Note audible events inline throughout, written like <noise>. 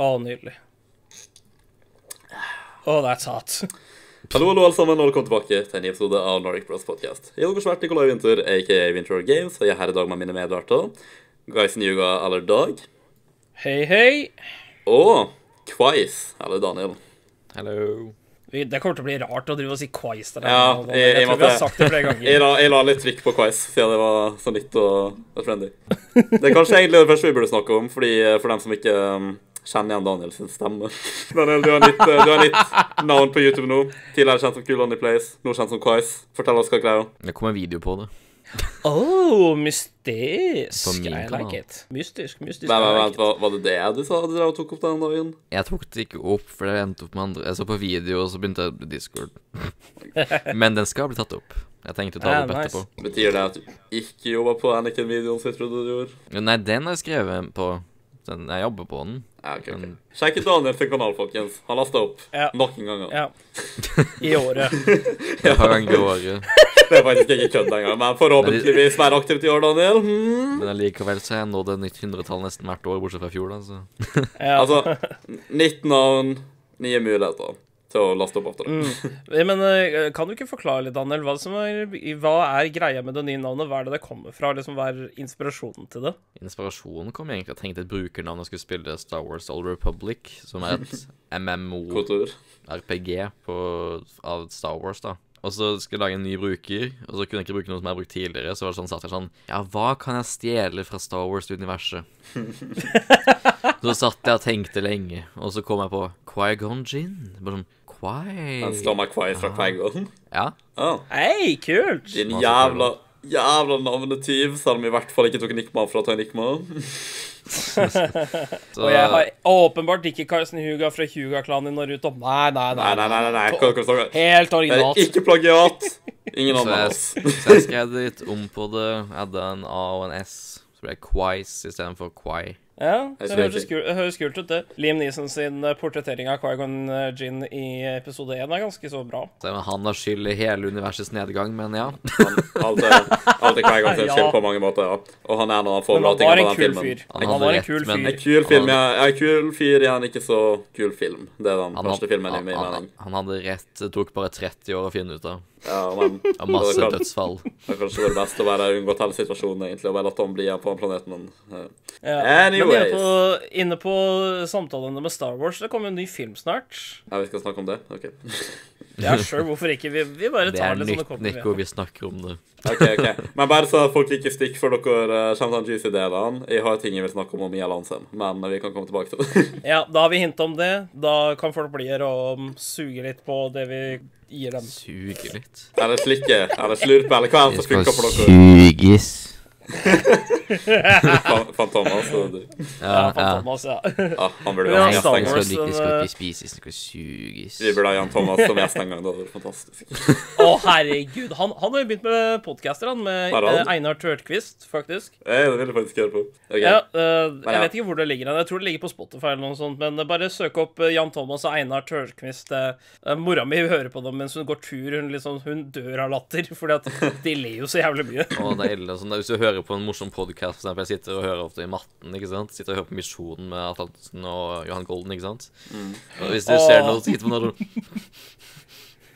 Å, nydelig. Oh, that's hot. Hallo, hallo, alle sammen, og velkommen tilbake til en ny episode av Nordic Bros Podcast. Jeg heter svært Nikolai Winter, aka Winter Games, og jeg er her i dag med mine medverter. guysen yuga eller Dag, Hei, hei. og Kvais, eller Daniel. Hello. Det kommer til å bli rart å drive og si Kvais. Ja, jeg- jeg jeg tror vi har sagt det flere Jeg la, jeg la litt trykk på Kvais, siden det var så nytt og, og trendy. Det er kanskje egentlig det første vi burde snakke om, fordi eh, for dem som ikke um, kjenner igjen Daniel sin stemme. <laughs> Daniel, du har nytt, eh, du har nytt navn på YouTube nå. Tidligere kjent som Cool On Place, nå kjent som Kais. Fortell oss hva greia. Det kom en video på det. Oh, På mystisk. min I kanal. like it. Mystisk, mystisk. Nei, men vent, var, var det det du sa du drev og tok opp den dagen? Jeg tok det ikke opp, for det endte opp med andre Jeg så på video, og så begynte jeg på Discord. <laughs> Men den skal bli tatt opp. Jeg tenkte å ta Ja, det opp nice. etterpå. Betyr det at du ikke jobber på Anakin-videoen som jeg trodde du gjorde? Nei, den har jeg skrevet på den, Jeg jobber på den. Ja, okay, okay. Sjekk ut Daniel sin kanal, folkens. Han lasta opp Ja. nok en gang. Ja. I året. ja. par ganger i året. <laughs> Det er faktisk ikke kødd engang, men forhåpentligvis være aktivt i år, Daniel. Hmm. Men likevel så har jeg nådd et nytt hundretall nesten hvert år, bortsett fra fjor, da. Så. Ja. Altså, nytt navn, nye muligheter til å laste opp oftere. Mm. Men eh, kan du ikke forklare litt, Daniel, hva, som er, hva er greia med det nye navnet? Hva er det det kommer fra? Liksom, hva er inspirasjonen til det? Inspirasjonen kom egentlig. Jeg tenkte et brukernavn jeg skulle spille Star Wars Old Republic, som er et <laughs> MMO-RPG av Star Wars, da. Og så skulle jeg lage en ny bruker, og så kunne jeg ikke bruke noe som jeg har brukt tidligere. Så var det sånn, satt jeg sånn Ja, hva kan jeg stjele fra Star Wars-universet? <laughs> så satt jeg og tenkte lenge, og så kom jeg på Quaigon Gin. Bare sånn Quai Den slår meg Quais fra Quagon. Ja. Oh. Hei, kult! din jævla Jævla navnetyv, selv om vi i hvert fall ikke tok Nikma å ta Nikma. Så, <laughs> Og jeg har åpenbart ikke Karsten Huga fra Huga-klanen i Naruto. Nei, nei, Nei, nei. nei, nei, nei? Helt Det er originalt. ikke plagiat. Ingen oss. så jeg skrev det litt om på det. Hadde en A og en S. Så ble det Quais istedenfor Quai. Ja, det høres, kul, det høres kult ut, det. Liam Neeson sin eh, portrettering av Quaigon Gin i episode 1 er ganske så bra. Så han har skyld i hele universets nedgang, men ja. Han, alt er, alt er Quagon sin skyld på mange måter, ja. Og han er når han får bra han ting en den kul filmen. fyr. Han Han var en kul men- fyr. En kul film, ja. En kul fyr i en ikke så kul film. Det er den Han, første filmen i min mening. han, han hadde rett. Det tok bare 30 år å finne ut av. Ja, men <laughs> masse det kan- dødsfall. Det er kanskje det beste å bare hele situasjonen, egentlig, og bare la Tom bli igjen på den planeten. Men, uh. Ja. Men inne på, inne på samtalene med Star Wars, det kommer jo en ny film snart. ja, vi skal snakke om det? OK. <laughs> Ja, sure, hvorfor ikke? Vi, vi bare Det tar er det som det nytt, kommer. Nico. Vi snakker om det. ok, ok. Men bare så folk ikke stikker for dere kommer til den juicy delene. Jeg har ting jeg vil snakke om om Mia Lansen, men vi kan komme tilbake til det. <laughs> Ja, da har vi hint om det. Da kan folk bli her og suge litt på det vi gir dem. Suge litt. eller slikke, det slurpe, eller hva enn som funker for dere. suges. <laughs> Fan- Fantomas. og du- Ja. Fantomas, ja. Ja, han burde jo ha Star en gang. Wars, Skal ikke, den, skal eh, ikke spises, skal suges. Vi burde ha Jan Thomas som gjest en gang. Det hadde vært fantastisk. Å, herregud. Han, han har jo begynt med podcaster, han, med han? eh, Einar Tørtquist, faktisk. Ja, det vil jeg faktisk høre på. Okay. Ja, eh, ja. vet ikke hvor det ligger. Jeg tror det ligger på Spotify eller noe sånt, men bare søk opp eh, Jan Thomas og Einar Tørtquist. Uh, mora mi hører på dem mens hun går tur. Hun, liksom, hun dør av latter, fordi at de ler jo så jævlig mye. Å, det er ille, sånn, Hvis du hører på en morsom podkast, for eksempel, jeg sitter og hører ofte i Matten, ikke sant? Sitter og hører på Misjonen med Atle og Johan Golden, ikke sant? Og hvis du ser noe, sitter man og. <laughs>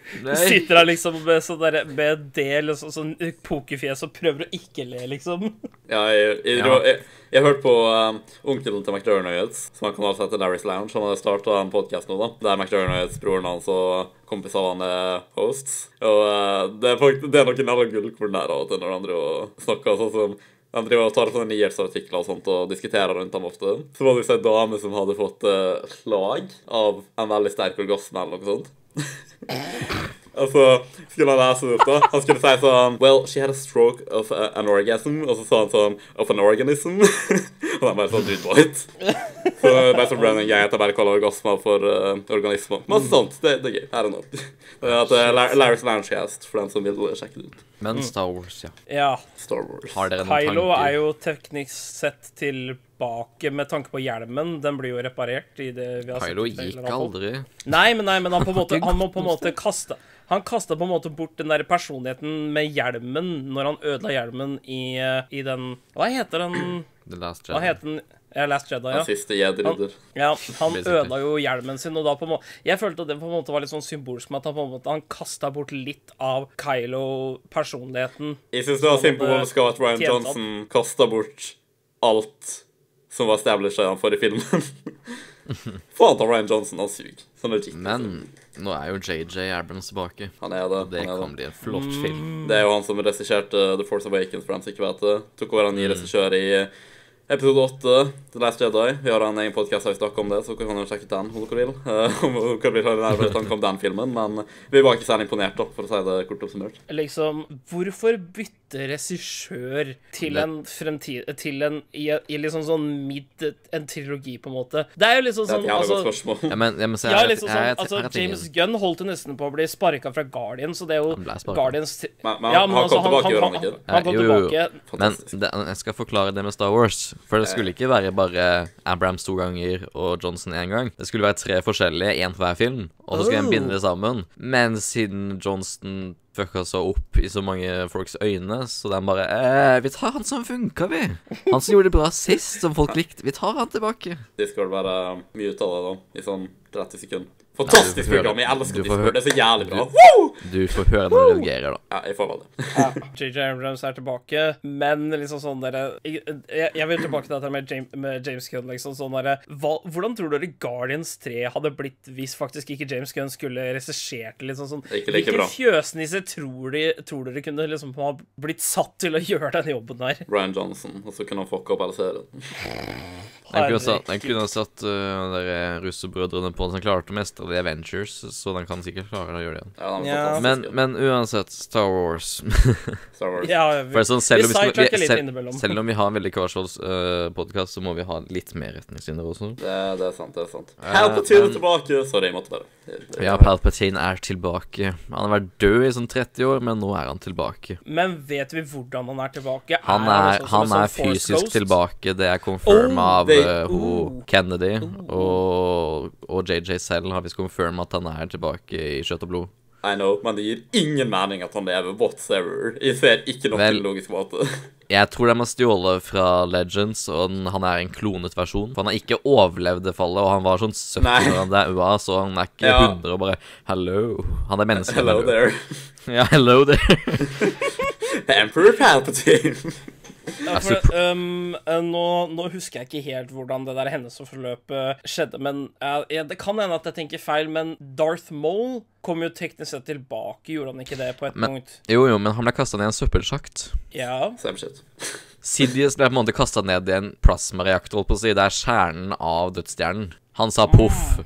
Sitter der liksom med sånn der, med det liksom, sånn pokerfjes og prøver å ikke le, liksom. Ja, jeg, jeg, Ja. jeg, jeg, hørte på um, onkelen til McDernoids, som han kan sett hete Larry's Lounge. Han hadde starta en podkast nå, da, der McDernoids, broren hans og kompisene han er hosts. Og uh, det, er faktisk, det er noen jævla gullkorn der av og til når han driver og snakker sånn som han driver og tar sånne nyhetsartikler og sånt og diskuterer rundt dem ofte. Så var det ei dame som hadde fått uh, slag av en veldig sterk orgasme eller noe sånt. <laughs> Og så skulle han lese det opp, da. Han skulle si sånn Well, she had a stroke of a, an orgasm. Og så sa han sånn Of an organism. <laughs> og han bare sånn Dude, what? Så det bare så running gøy at jeg bare kaller orgasmer for uh, organismer. Masse sånt. Det, det er gøy. Her og nå. At uh, Larry's Loungecast, for den som vil sjekke det ut. Men Star Wars, ja. Ja. Star Wars. Har dere noen Kylo tanker? er jo teknisk sett tilbake med tanke på hjelmen. Den blir jo reparert i det vi har sett Kylo gikk aldri. Nei, men, nei, men han, på måte, han må på en måte kaste Han kasta på en måte bort den der personligheten med hjelmen når han ødela hjelmen i, eh, i den Hva heter den The Last Hva Jedi. heter den Ja, Last Jedi, ja. Den siste jedi-ridder. ja han ødela jo hjelmen sin, og da på en måte Jeg følte at det på en måte var litt sånn symbolsk med at han på en måte Han kasta bort litt av Kylo-personligheten. Jeg syns det var symbolsk at Ryan. Johnson kasta bort alt som var established i forrige filmen. <laughs> Få ta Ryan Johnson, han suger. Sånn legit. Men nå er jo JJ Abrams tilbake. Han er det. Det han er kan det. bli en flott film. Det er jo han som regisserte The Force Awakens, for dem som ikke vet det. Tok over en ny regissør i episode 8, The Last Jedi. Vi har en egen podkast der vi snakker om det, så dere kan jo sjekke den om dere vil. <laughs> Eh, Om dere blir nærmere tanke om den filmen, men vi var ikke særlig imponert, da, for å si det kort oppsummert. Liksom, hvorfor bytte regissør til en fremtid Til en i, i liksom sånn midt En trilogi, på en måte? Det er jo liksom Det er sånn et jævlig altså, godt spørsmål. Ja, men, ja, men så Ja, er, liksom sånn, jeg- altså. James Gunn holdt jo nesten på å bli sparka fra Guardian, så det er jo. Guardians Men- men Ja, han kom tilbake, gjør han ikke? Han kom Ja, jo, jo. Men det, jeg skal forklare det med Star Wars. For det skulle ikke være bare Abrams to ganger og Johnson én gang. Det skulle være tre forskjellige, én for hver film. Og så skulle Oh. en binde det sammen. Men siden Johnston fucka seg opp i så mange folks øyne, så de bare eh, Vi tar han som funka, vi. Han som gjorde det bra sist, som folk likte. Vi tar han tilbake. Discord bare ut av det, da, i sånn 30 sekunder. Fantastisk Nei, program! Jeg elsker Discord. Det er så jævlig bra. du- Du får høre når du reagerer, da. Ja, jeg får vel det. JJ <laughs> Abrams er tilbake, men liksom sånn dere Jeg, jeg vil tilbake til dette med James, med James Gunn. liksom sånn dere, Hvordan tror dere Guardians 3 hadde blitt hvis faktisk ikke James Gunn skulle regissert det? Liksom sånn, Ikke like Hvilken bra. fjøsnisse tror, de, tror dere kunne liksom ha blitt satt til å <laughs> gjøre den jobben der? Ryan Johnson, og så kunne han fucke opp hele serien. <laughs> Den kunne satt, den kunne satt uh, der russebrødrene på den som klarte å mestre The Avengers, så den kan sikkert klare å gjøre det igjen. Ja, er Ja. Men, men uansett, Star Wars <laughs> Star Wars. Ja, For sånn, selv, vi vi, selv, selv om vi har en veldig casual uh, podkast, så må vi ha litt mer retningslinjer også. Det, det er sant, det er sant. Eh, Palpatine men- er tilbake! Sorry, jeg måtte bare Ja, Palpatine er tilbake. Han har vært død i sånn 30 år, men nå er han tilbake. Men vet vi hvordan han er tilbake? Han han er, også han er sånn fysisk tilbake. Det er confirma. Oh, av they- uh, oh. Kennedy. Og, og JJ selv har visst confirma at han er tilbake i kjøtt og blod. I know, men det gir ingen mening at han lever whatsoever. Jeg ser ikke noe Vel- logisk måte. <laughs> Jeg tror de har stjålet fra Legends, og han er en klonet versjon. For han har ikke overlevd det fallet, og han var sånn 70 Nei. når han daua, så han er ikke Ja. 100 og bare Hello. Han er menneske. Hello men- there. <laughs> Ja, hello there. <laughs> Emperor Palpatine. Ja, for, um, eh, nå, nå husker jeg ikke helt hvordan det der hendelsesforløpet skjedde, men eh, det kan hende at jeg tenker feil, men Darth Maul kom jo teknisk sett tilbake, gjorde han ikke det på et Men- punkt? Jo, jo, men han ble kasta ned i en søppelsjakt. Ja. Same shit. Sidious ble på en måte kasta ned i en plasmareaktor, holdt på å si. Det er kjernen av dødsstjernen. Han sa poff.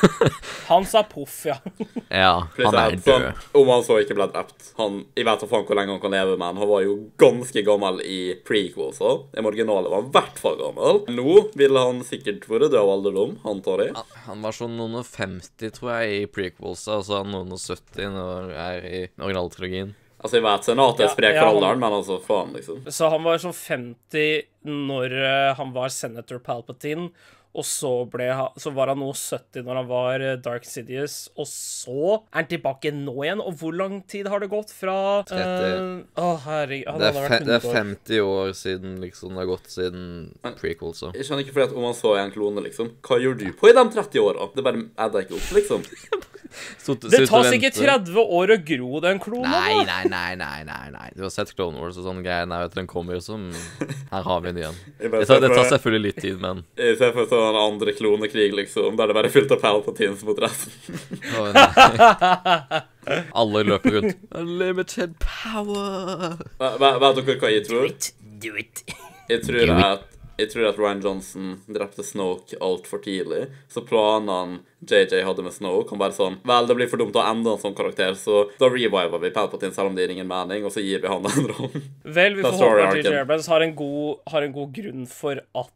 <laughs> Han sa poff, ja. <laughs> Ja, han er død. Om han så ikke ble drept han, Jeg vet da faen hvor lenge han kan leve, men han var jo ganske gammel i prequels òg. Den originale var i hvert fall gammel. Nå ville han sikkert vært død av alderdom, antar jeg. Han var sånn noen og 50, tror jeg, i prequelsa, og så er han noen og 70 når han er i originaltrilogien. Altså, jeg vet senatet er sprek ja, for alderen, men altså, faen, liksom. Så han var sånn 50 når eh, han var senator Palpatine, og så, ble så var han nå 70 når han var eh, Dark Sidious, og så er han tilbake nå igjen. Og hvor lang tid har det gått fra eh, 30. Å, herregud. Det er, fe det er 50 år siden liksom det har gått siden prequels. Jeg skjønner ikke fordi at om han så en klone, liksom. Hva gjør du på i de 30 åra? Det bare adder ikke opp, liksom. <laughs> Det tar sikkert 30 år å gro den klonen. Nei, nei, nei, nei, nei, nei. Du har sett Clone Wars og sånne greier. Nei, vet du, den kommer jo som <laughs> Her har vi den igjen. Det tar, det tar selvfølgelig litt tid, men Jeg ser for meg sånn andre klonekrig, liksom, der det bare er fylt av Palpatines mot resten. Alle løper rundt. Unlimited power. Vet dere hva jeg tror? Do it. Jeg tror at jeg tror at Ryan Johnson drepte Snoke altfor tidlig. Så planene JJ hadde med Snoke, han bare sånn Vel, det blir for dumt å ende en sånn karakter, så da reviver vi Palpatine selv om det gir ingen mening, og så gir vi han den rollen. Vel, vi får håpe at. JJ Abrams har har en god grunn for at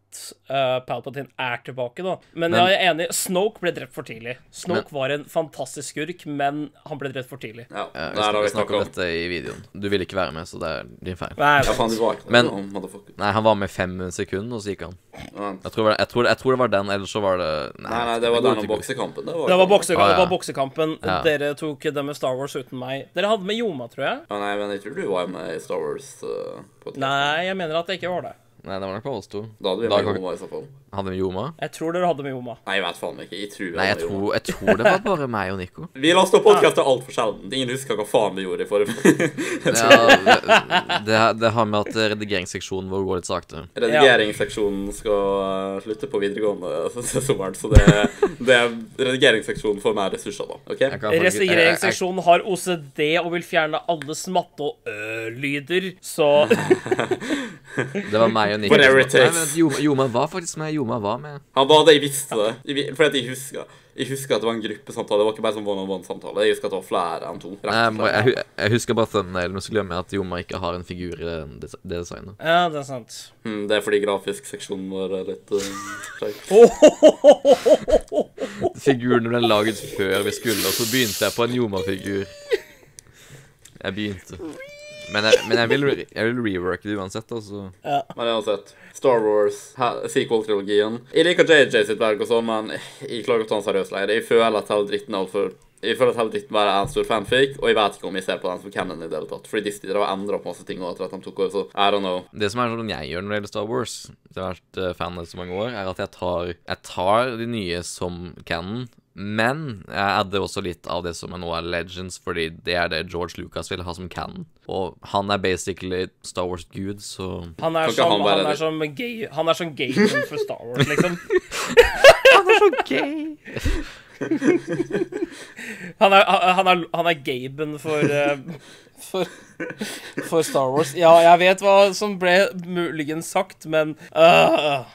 eh, Palpatine er tilbake, da. Men, Men- jeg er enig. Snoke ble drept for tidlig. Snoke var en fantastisk skurk, men han ble drept for tidlig. Ja, Ja, vi der skal vi snakke om snakka om. dette i videoen. Du ville ikke være med, så det er din feil. Nei, Ja, faen, var ikke Men- Nei, han var med fem sekunder, og så gikk han. Jeg tror, jeg tror, jeg tror det var den, eller så var det Nei, nei, det var den boksekampen. Det var, det var, boksekamp, Ah, ja. det var boksekampen, Ja. dere tok det med Star Wars uten meg. Dere hadde med Joma, tror jeg. Ja, nei, men jeg tror du var med i Star Wars. Uh. Nei, jeg mener at det ikke var det. Nei, det var nok bare oss to. Da hadde vi Da med Joma i så fall. Hadde vi Joma? Jeg tror dere hadde med Joma. Nei, jeg vet faen ikke. Jeg tror vi Nei, jeg hadde med Joma. tror, jeg tror det var bare meg og Nico. Vi laster podkaster altfor sjelden. Ingen husker hva faen vi gjorde i forrige <laughs> Ja, det, det, det har med at redigeringsseksjonen vår går litt sakte. Redigeringsseksjonen skal eh, slutte på videregående <laughs> sommeren, så det, det er redigeringsseksjonen får mer ressurser, da. OK? Jeg kan faktisk- jeg- jeg- har OCD og vil fjerne alle smatte- og ø-lyder, så <laughs> Det var meg og Nico. Whatever it takes. men Joma, var faktisk med. Joma var med. Han var det, jeg visste det. Jeg Fordi at jeg husker Jeg husker at det var en gruppesamtale. Det var ikke bare sånn one-on-one-samtale. Jeg husker at det var flere enn to. rett Nei, jeg, jeg, jeg husker bare thumbnail, men så glemmer jeg at Joma ikke har en figur i det, det designet. Ja, det er sant. Mm, det er fordi grafisk seksjon var er litt uh. <laughs> <laughs> Figurene ble laget før vi skulle, og så begynte jeg på en Joma-figur. Jeg begynte. Men jeg, men jeg vil, re- jeg vil reworke det uansett, altså. Ja. Men uansett. Star Wars, sequel-trilogien. Jeg liker JJ sitt verk og sånn, men jeg klarer ikke å ta den seriøst lenger. Jeg føler at hele dritten er altfor jeg føler at hele dritten bare er en stor fanfic, og jeg vet ikke om jeg ser på den som canon i det hele tatt. Fordi Disney drev og endra på masse ting etter at de tok over, så I don't know. Det som er sånn jeg gjør når det gjelder Star Wars, jeg har vært eh, fan av så mange år, er at jeg tar, jeg tar de nye som canon, men jeg adder også litt av det som er nå er Legends, fordi det er det George Lucas vil ha som canon. Og han er basically Star Wars-gud, så Han er som, han han er som gay Han er som gayen for Star Wars, liksom. <laughs> Han er så gay! <laughs> Han er, han er, han er Gaben for, eh, for For Star Wars. Ja, jeg vet hva som ble muligens sagt, men uh,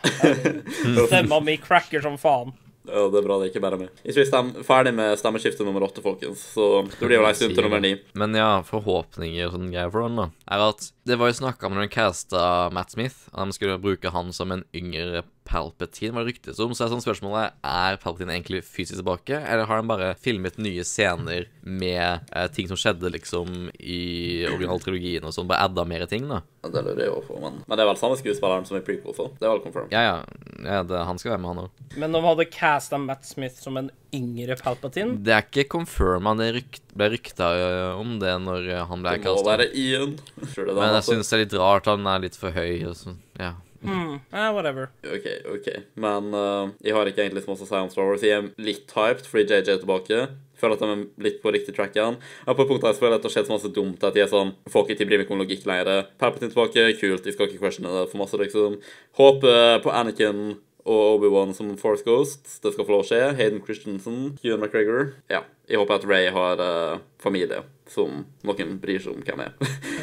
Stemma mi cracker som faen. Ja, det er bra det ikke bare er meg. Jeg vi er ferdig med stemmeskifte nummer åtte, folkens. Så det blir vel ei stund til nummer ni. Men ja, forhåpninger og sånne greier for den, da, er at det var jo snakka om når de casta Matt Smith, at de skulle bruke han som en yngre Palpatine, var det ryktes om. Så er sånn spørsmålet er Palpatine egentlig fysisk tilbake, eller har han bare filmet nye scener med eh, ting som skjedde liksom i originaltrilogien og sånn, bare adda mer ting, da? Ja, Det lurer jeg på, men Men det er vel samme skuespilleren som i prequel, så det er vel confirmed. Ja, ja. ja det, han skal være med, han òg. Men om vi hadde casta Matt Smith som en yngre Palpatine Det er ikke confirma, det rykt, ble rykta øh, om det når øh, han ble Det må casta. være Ian. <laughs> Men jeg syns det er litt rart han er litt for høy og sånn. Ja. Hmm, eh, Whatever. OK, OK. Men uh, jeg har ikke egentlig så masse å si om Star Wars. Jeg er litt hyped fordi JJ er tilbake. Føler at de er litt på riktig track igjen. Jeg er på et punkt der jeg føler at det har skjedd så masse dumt at jeg er sånn Får ikke bry meg om logikk lenger. Palpatine tilbake, kult. Jeg skal ikke questione det for masse, liksom. Håper på Anakin og Obi-Wan som Force Ghost. Det skal få lov å skje. Hayden Christensen, Ewan McGregor. Ja. Jeg håper at Ray har uh, familie som noen bryr seg om hvem er.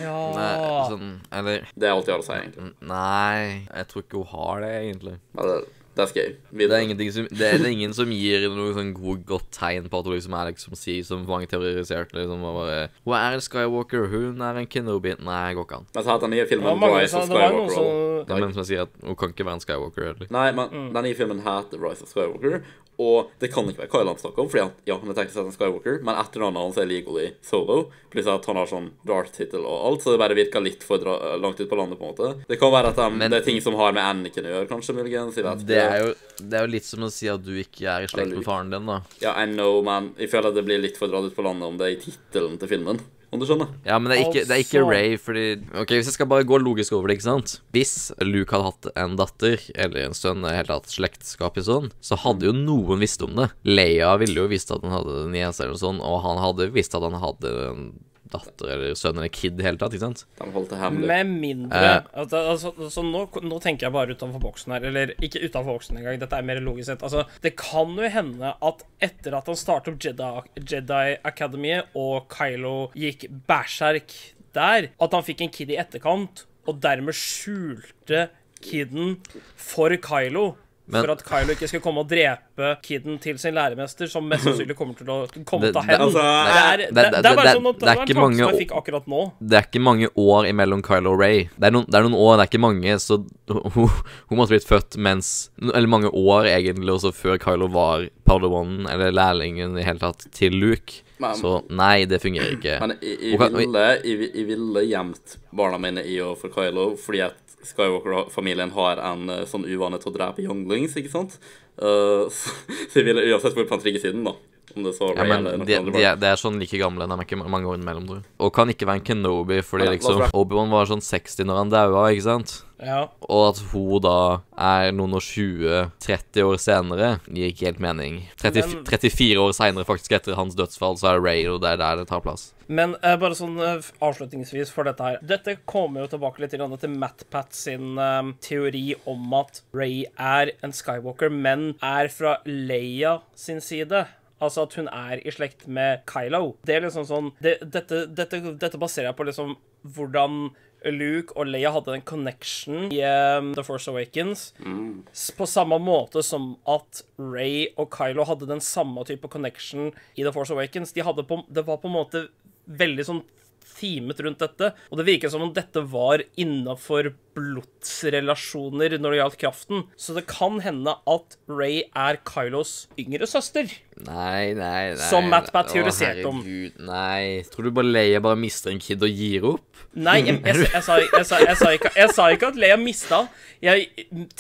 Ja <laughs> Nei, sånn Eller det er alt jeg har å si, egentlig. Nei, jeg tror ikke hun har det, egentlig. Men det, det er gøy. Det er, som, det er ingen som gir noe sånn god, godt tegn på at hun liksom er liksom si, som mange teoriserte. Liksom, og bare, hun er en Skywalker, hun er en Kenobi Nei, går ikke an. Men så har den nye filmen ja, Rise of Det var noen Skywalker. så... Det er menn som sier at hun kan ikke være en Skywalker heller. Nei, men den nye filmen heter Rise of Skywalker, og det kan ikke være Kyle han snakker om, fordi han, ja, han er teknisk sett en Skywalker, men etternavnet hans er legally solo, pluss at han har sånn Darth-tittel og alt, så det bare virker litt for langt ut på landet, på en måte. Det kan være at de, Men- det er ting som har med Anakin å gjøre, kanskje, muligens. Det er, jo, det er jo litt som å si at du ikke er i slekt med faren din, da. Ja, I know, men jeg føler at det blir litt for dratt ut på landet om det er i tittelen til filmen. Om du skjønner? Ja, men det er ikke, det er ikke Altså- Ray, fordi Ok, hvis jeg skal bare gå logisk over det, ikke sant Hvis Luke hadde hatt en datter, eller en sønn, eller helt hatt slektskap i sånn, så hadde jo noen visst om det. Leia ville jo visst at han hadde en niese eller noe sånt, og han hadde visst at han hadde en datter eller sønn eller kid i hele tatt, ikke sant? De holdt det hemmelig. Med mindre Eh. at, altså, altså, nå, nå tenker jeg bare utenfor boksen her. Eller ikke utenfor boksen engang, dette er mer logisk sett. Altså, det kan jo hende at etter at han startet opp Jedi, Jedi Academy, og Kylo gikk bæsjerk der, at han fikk en kid i etterkant, og dermed skjulte kiden for Kylo. Men- for at Kylo ikke skal komme og drepe kiden til sin læremester, som mest sannsynlig kommer til å komme Det- til det- hevn. altså, det, er, det, det- det, det- er bare sånn at det det er en tanke som mange jeg fikk akkurat nå. Det er ikke mange år imellom Kylo og Ray. Det er noen, det er noen år, det er ikke mange, så <laughs> hun, hun måtte blitt født mens Eller mange år, egentlig, også før Kylo var pardonen, eller lærlingen i hele tatt, til Luke. Men- Så nei, det fungerer ikke. Men jeg, jeg, ville, jeg, jeg ville gjemt barna mine i og for Kylo, fordi at Skywalker-familien har en eh, sånn uvane til å drepe younglings, ikke sant? Uh, <laughs> så, så jeg ville uansett vært på den trygge siden, da. Om det så Ja, men det, de, de, er- de er sånn like gamle. De er ikke mange år imellom, tror jeg. Og kan ikke være en Kenobi, fordi Ja, liksom Obi-Wan var sånn 60 når han daua, ikke sant? Ja. Og at hun da er noen og 20-30 år senere, gir ikke helt mening. 30, Men- 34 år seinere, faktisk, etter hans dødsfall, så er det Ray, og det er der det tar plass. Men eh, bare sånn eh, avslutningsvis for dette her Dette kommer jo tilbake litt grann til MatPat sin eh, teori om at Ray er en Skywalker, men er fra Leia sin side. Altså at hun er i slekt med Kylo. Det er liksom sånn det, dette, dette, dette baserer jeg på liksom hvordan Luke og Leia hadde en connection i um, The Force Awakens. Mm. På samme måte som at Ray og Kylo hadde den samme type connection i The Force Awakens. De på, det var på en måte veldig sånn teamet rundt dette, og det virker som om dette var innafor blodsrelasjoner når det gjaldt kraften. Så det kan hende at Ray er Kylos yngre søster. Nei, nei, nei Som Matt Pat teoriserte om. Nei. Tror du bare Leia bare mister en kid og gir opp? Nei, <laughs> jeg, jeg, jeg, sa, jeg, sa, sa ikke, jeg sa ikke at Leia mista. Jeg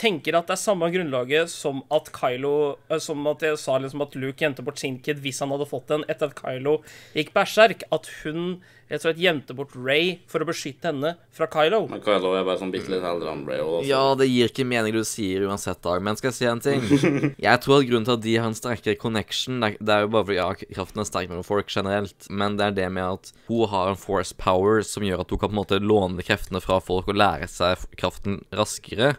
tenker at det er samme grunnlaget som at Kylo eh, Som at jeg sa liksom at Luke gjemte bort sin kid hvis han hadde fått den etter at Kylo gikk berserk. At hun rett og slett gjemte bort Ray for å beskytte henne fra Kylo. Men Kylo er bare sånn bitte litt eldre enn Ray. Også. Ja, det gir ikke mening du sier uansett, Dag, men skal jeg si en ting? <laughs> Jeg tror at grunnen til at de har en sterkere connection, det er, det er jo bare fordi ja, kraften er sterk mellom folk generelt, men det er det med at hun har en force power som gjør at hun kan på en måte låne kreftene fra folk og lære seg kraften raskere.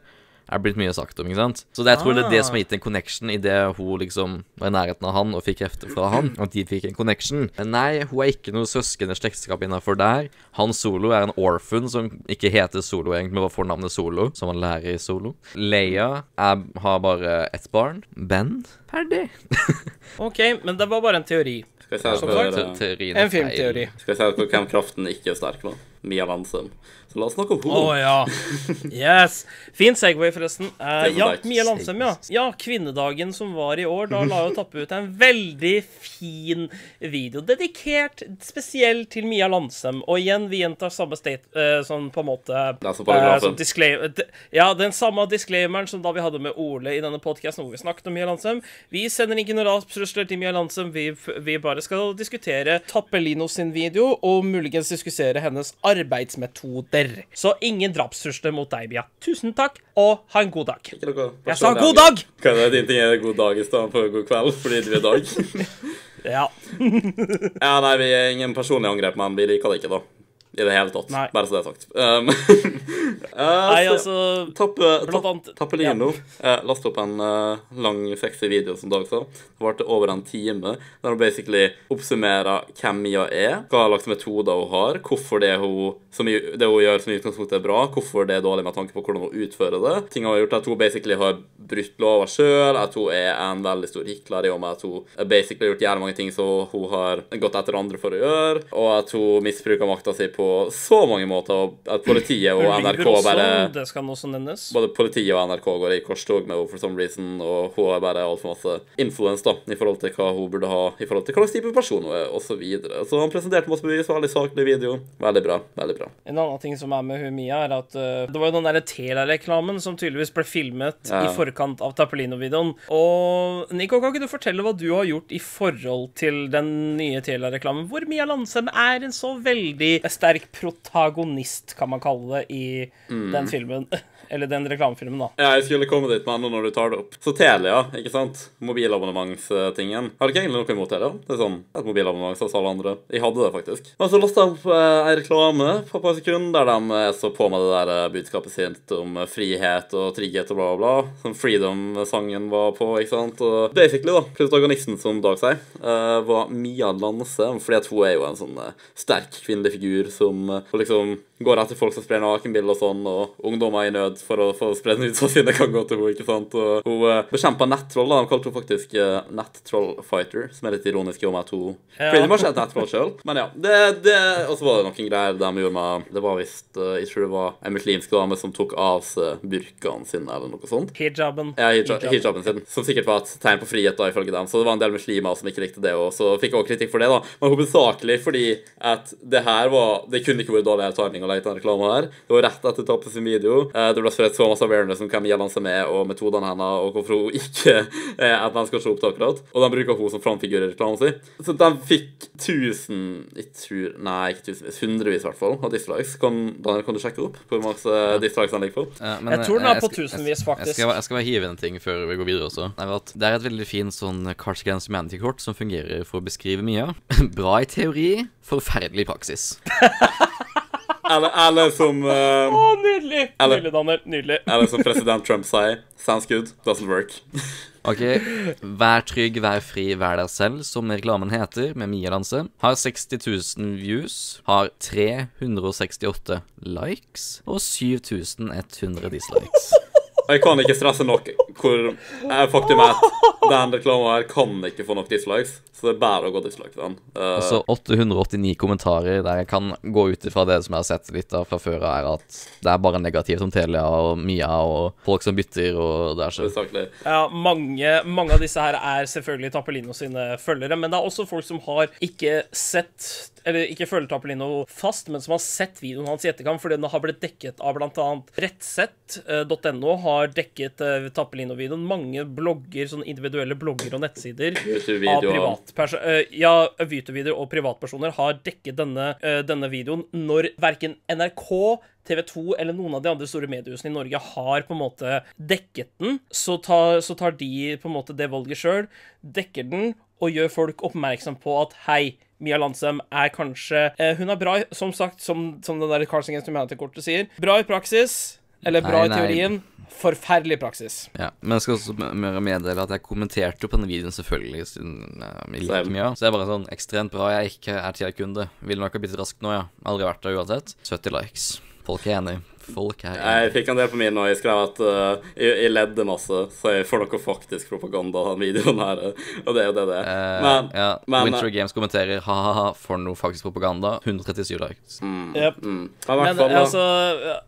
Er blitt mye sagt om, ikke sant? Så det, jeg tror det er det som har gitt en connection idet hun liksom var i nærheten av han og fikk krefter fra han. At de fikk en connection. Men nei, hun er ikke noe søsken eller slektskap innafor der. Han Solo er en orphan som ikke heter Solo egentlig, men bare får navnet Solo, som han lærer i Solo. Leia er, har bare ett barn. Ben. Ferdig. <laughs> OK, men det var bare en teori. Skal jeg se Som sagt, Teorien er En filmteori. skal jeg se på hvem kraften ikke er sterk med? Mia Landsem. Så la oss snakke om Å oh, ja. Yes. Fin Segway, forresten. Eh, ja. Mia Landsem, ja. Ja, kvinnedagen som var i år. Da la jo Tappe ut en veldig fin video dedikert spesielt til Mia Landsem. Og igjen, vi gjentar samme state eh, sånn på en måte er eh, som disclaimer Ja, den samme disclaimeren som da vi hadde med Ole i denne podkasten hvor vi snakket om Mia Landsem. Vi sender ikke noen rapstrusler til Mia Landsem. Vi, vi bare skal diskutere Tappelino sin video og muligens diskutere hennes arbeidsmetoder. Så ingen drapstrusler mot deg, Bia. Tusen takk, og ha en god dag. Jeg sa god dag! Kan det din ting er god dag i stedet for god kveld, fordi det er dag? <laughs> Ja. <laughs> ja, nei, vi er ingen personlige angrep, men vi liker det ikke, da. I det hele tatt. Nei. Bare så det er sagt. Um, uh, <laughs> Nei, altså Tappe, tapp, Tappelino eh, lastet opp en uh, lang, sexy video, som Dag sa. Det varte over en time. Der hun basically oppsummerer hvem Mia er, hva slags metoder hun har, hvorfor det hun, som det hun gjør som i utgangspunktet er bra, hvorfor det er dårlig med tanke på hvordan hun utfører det. Ting hun har gjort at hun basically har brutt lover sjøl, at hun er en veldig stor hikler i og med at hun basically har gjort jævlig mange ting som hun har gått etter andre for å gjøre, og at hun misbruker makta si på så mange måter, og at politiet og Hun NRK også, bare det skal også nevnes. både politiet og NRK går i korstog med henne for some reason, og hun har bare altfor masse influence da, i forhold til hva hun burde ha, i forhold til hva slags type person hun er, og så videre. Så han presenterte masse bevis, veldig saklig video. Veldig bra. Veldig bra. En annen ting som er med hun Mia, er at uh, det var jo den derre Tela-reklamen som tydeligvis ble filmet Ja. i forkant av Tappelino-videoen. Og Nico, kan ikke du fortelle hva du har gjort i forhold til den nye Tela-reklamen, hvor Mia Landsem er en så veldig sterk protagonist, kan man kalle det, i Mm. den filmen. <laughs> Eller den reklamefilmen, da. Ja, jeg skulle komme dit med nå når du tar det opp. Så Telia, ikke sant? Mobilabonnementstingen. Har ikke egentlig noe imot Telia. Det er sånn et mobilabonnement som alle andre. Jeg hadde det faktisk. Men så lasta jeg opp eh, ei reklame på et par sekunder der de er så på med det der eh, budskapet sitt om eh, frihet og trygghet og bla, bla, bla. Som Freedom-sangen var på, ikke sant. Og basically, da, protagonisten, som Dag sier, eh, var Mia Lanse. Fordi at hun er jo en sånn eh, sterk kvinnelig figur som eh, liksom går etter folk som sprer nakenbilder og sånn, og ungdommer i nød for å få spredd ut sine kan gå til henne, ikke sant. Og hun uh, bekjempa nettroll, da. De kalte henne faktisk uh, nettroll-fighter, som er litt ironisk i og med at hun pretty much er et nettroll sjøl. Men ja. Det, det, og så var det noen greier de gjorde med Det var visst Jeg tror det var en muslimsk dame som tok av seg burkaen sin, eller noe sånt. Hijaben. Ja, hijab, Hijab. hijaben sin, som sikkert var et tegn på frihet, da, ifølge dem. Så det var en del muslimer som ikke likte det, og så fikk også kritikk for det, da. Men hovedsakelig fordi at det her var Det kunne ikke vært dårligere timing å legge til den reklama her. Det var rett etter Tappes sin video. Eh, Det ble har spredt så masse awareness om hvem gjeldene som er, og metodene hennes, og hvorfor hun ikke <laughs> er et menneske å se opp til akkurat. Og de bruker hun som framfigur i reklamen sin. Så de fikk 1000 Jeg tror Nei, ikke tusenvis. Hundrevis, i hvert fall, av dislikes. Kan, Daniel, kan du sjekke opp hvor mange dislikes han ligger på? Ja, men, Jeg tror den eh, er på tusenvis, faktisk. Jeg skal, jeg skal bare hive inn en ting før vi går videre også. Det er, at det er et veldig fint sånn Cards Against Humanity-kort som fungerer for å beskrive mye. <laughs> Bra i teori, forferdelig i praksis. <laughs> Eller, eller som uh, Å, nydelig! Eller- Nydelig, Daniel. Nydelig. Eller som president Trump sier Sounds good, doesn't work. Ok, Vær trygg, vær fri, vær deg selv, som reklamen heter, med Mia Danse. Har 60 000 views, har 368 likes og 7100 dislikes. Jeg kan ikke stresse nok hvor eh, faktum er at den reklamen her kan ikke få nok dislikes, så det er bare å gå dislike den. Uh, Og 889 kommentarer der jeg kan gå ut ifra det som jeg har sett litt av fra før, er at det er bare negativt om Telia og Mia og folk som bytter, og det er så hovedsakelig. Ja, mange, mange av disse her er selvfølgelig Tappelino sine følgere, men det er også folk som har ikke sett eller ikke følger Tappelino fast, men som har sett videoen hans i etterkant, fordi den har blitt dekket av bl.a. rettsett.no har dekket uh, Tappelino-videoen. Mange blogger, sånne individuelle blogger og nettsider av YouTube-videoer. privatperso- eh, ja, YouTube-videoer og privatpersoner har dekket denne, eh, denne videoen når verken NRK TV 2 eller noen av de andre store mediehusene i Norge har på en måte dekket den, så tar, så tar de på en måte det valget sjøl, dekker den og gjør folk oppmerksom på at hei, Mia Landsem er kanskje eh, Hun er bra, som sagt, som, som det der Carlsen Against Humanity-kortet sier. Bra i praksis, eller bra Nei, i teorien. Forferdelig praksis. Ja, men jeg skal også med- meddele at jeg kommenterte jo på denne videoen selvfølgelig siden jeg liker mye. Så det er bare sånn ekstremt bra. Jeg ikke er TR-kunde. Vil nok ha blitt raskt nå, ja. Aldri vært der uansett. 70 likes. Folk er enig. Folk her. Jeg fikk en del på min, og jeg skrev at uh, jeg, jeg ledde masse, så jeg får noe faktisk propaganda av den videoen her. <laughs> Og det er jo det det er. Uh, Men, ja, men- Winter Games kommenterer ha-ha-ha for noe faktisk propaganda. 137 likes. Yep. mm, men Men fall, altså,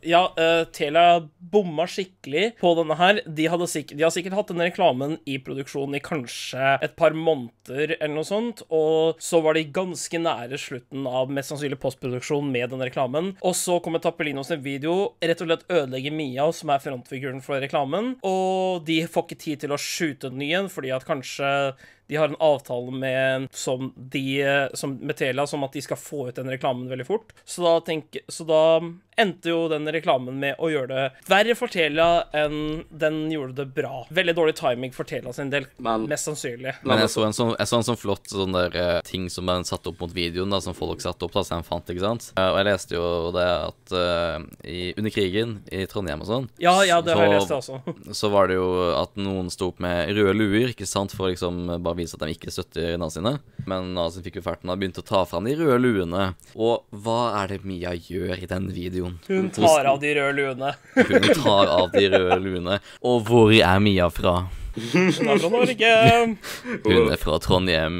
ja, uh, Telia bomma skikkelig på denne her. De, hadde sikk- de har sikkert hatt denne reklamen i produksjon i kanskje et par måneder eller noe sånt, og så var de ganske nære slutten av mest sannsynlig postproduksjon med denne reklamen. Og så kommer Tappelino sin video, rett og slett ødelegger Mia, som er frontfiguren for reklamen, og de får ikke tid til å shoote den igjen, fordi at kanskje de har en avtale med, som de, som, med Telia som at de skal få ut den reklamen veldig fort. Så da, tenk, så da endte jo den reklamen med å gjøre det verre for Telia enn den gjorde det bra. Veldig dårlig timing for Telia sin del, Men- mest sannsynlig. Men jeg så en sånn, jeg så en sånn flott sånn der eh, ting som den satt opp mot videoen, da, som folk satte opp, da, som jeg fant, ikke sant. Eh, og jeg leste jo det at uh, i, under krigen i Trondheim og sånn, Ja, ja, det har jeg lest, det også. så var det jo at noen sto opp med røde luer, ikke sant, for liksom bare vise at de ikke støtter nazistene. Men nazien fikk jo ferten og begynte å ta fram de røde luene. Og hva er det Mia gjør i den videoen? Hun tar av de røde luene. Hun tar av de røde luene. Og hvor er Mia fra? Hun er fra Norge. Hun er fra Trondheim.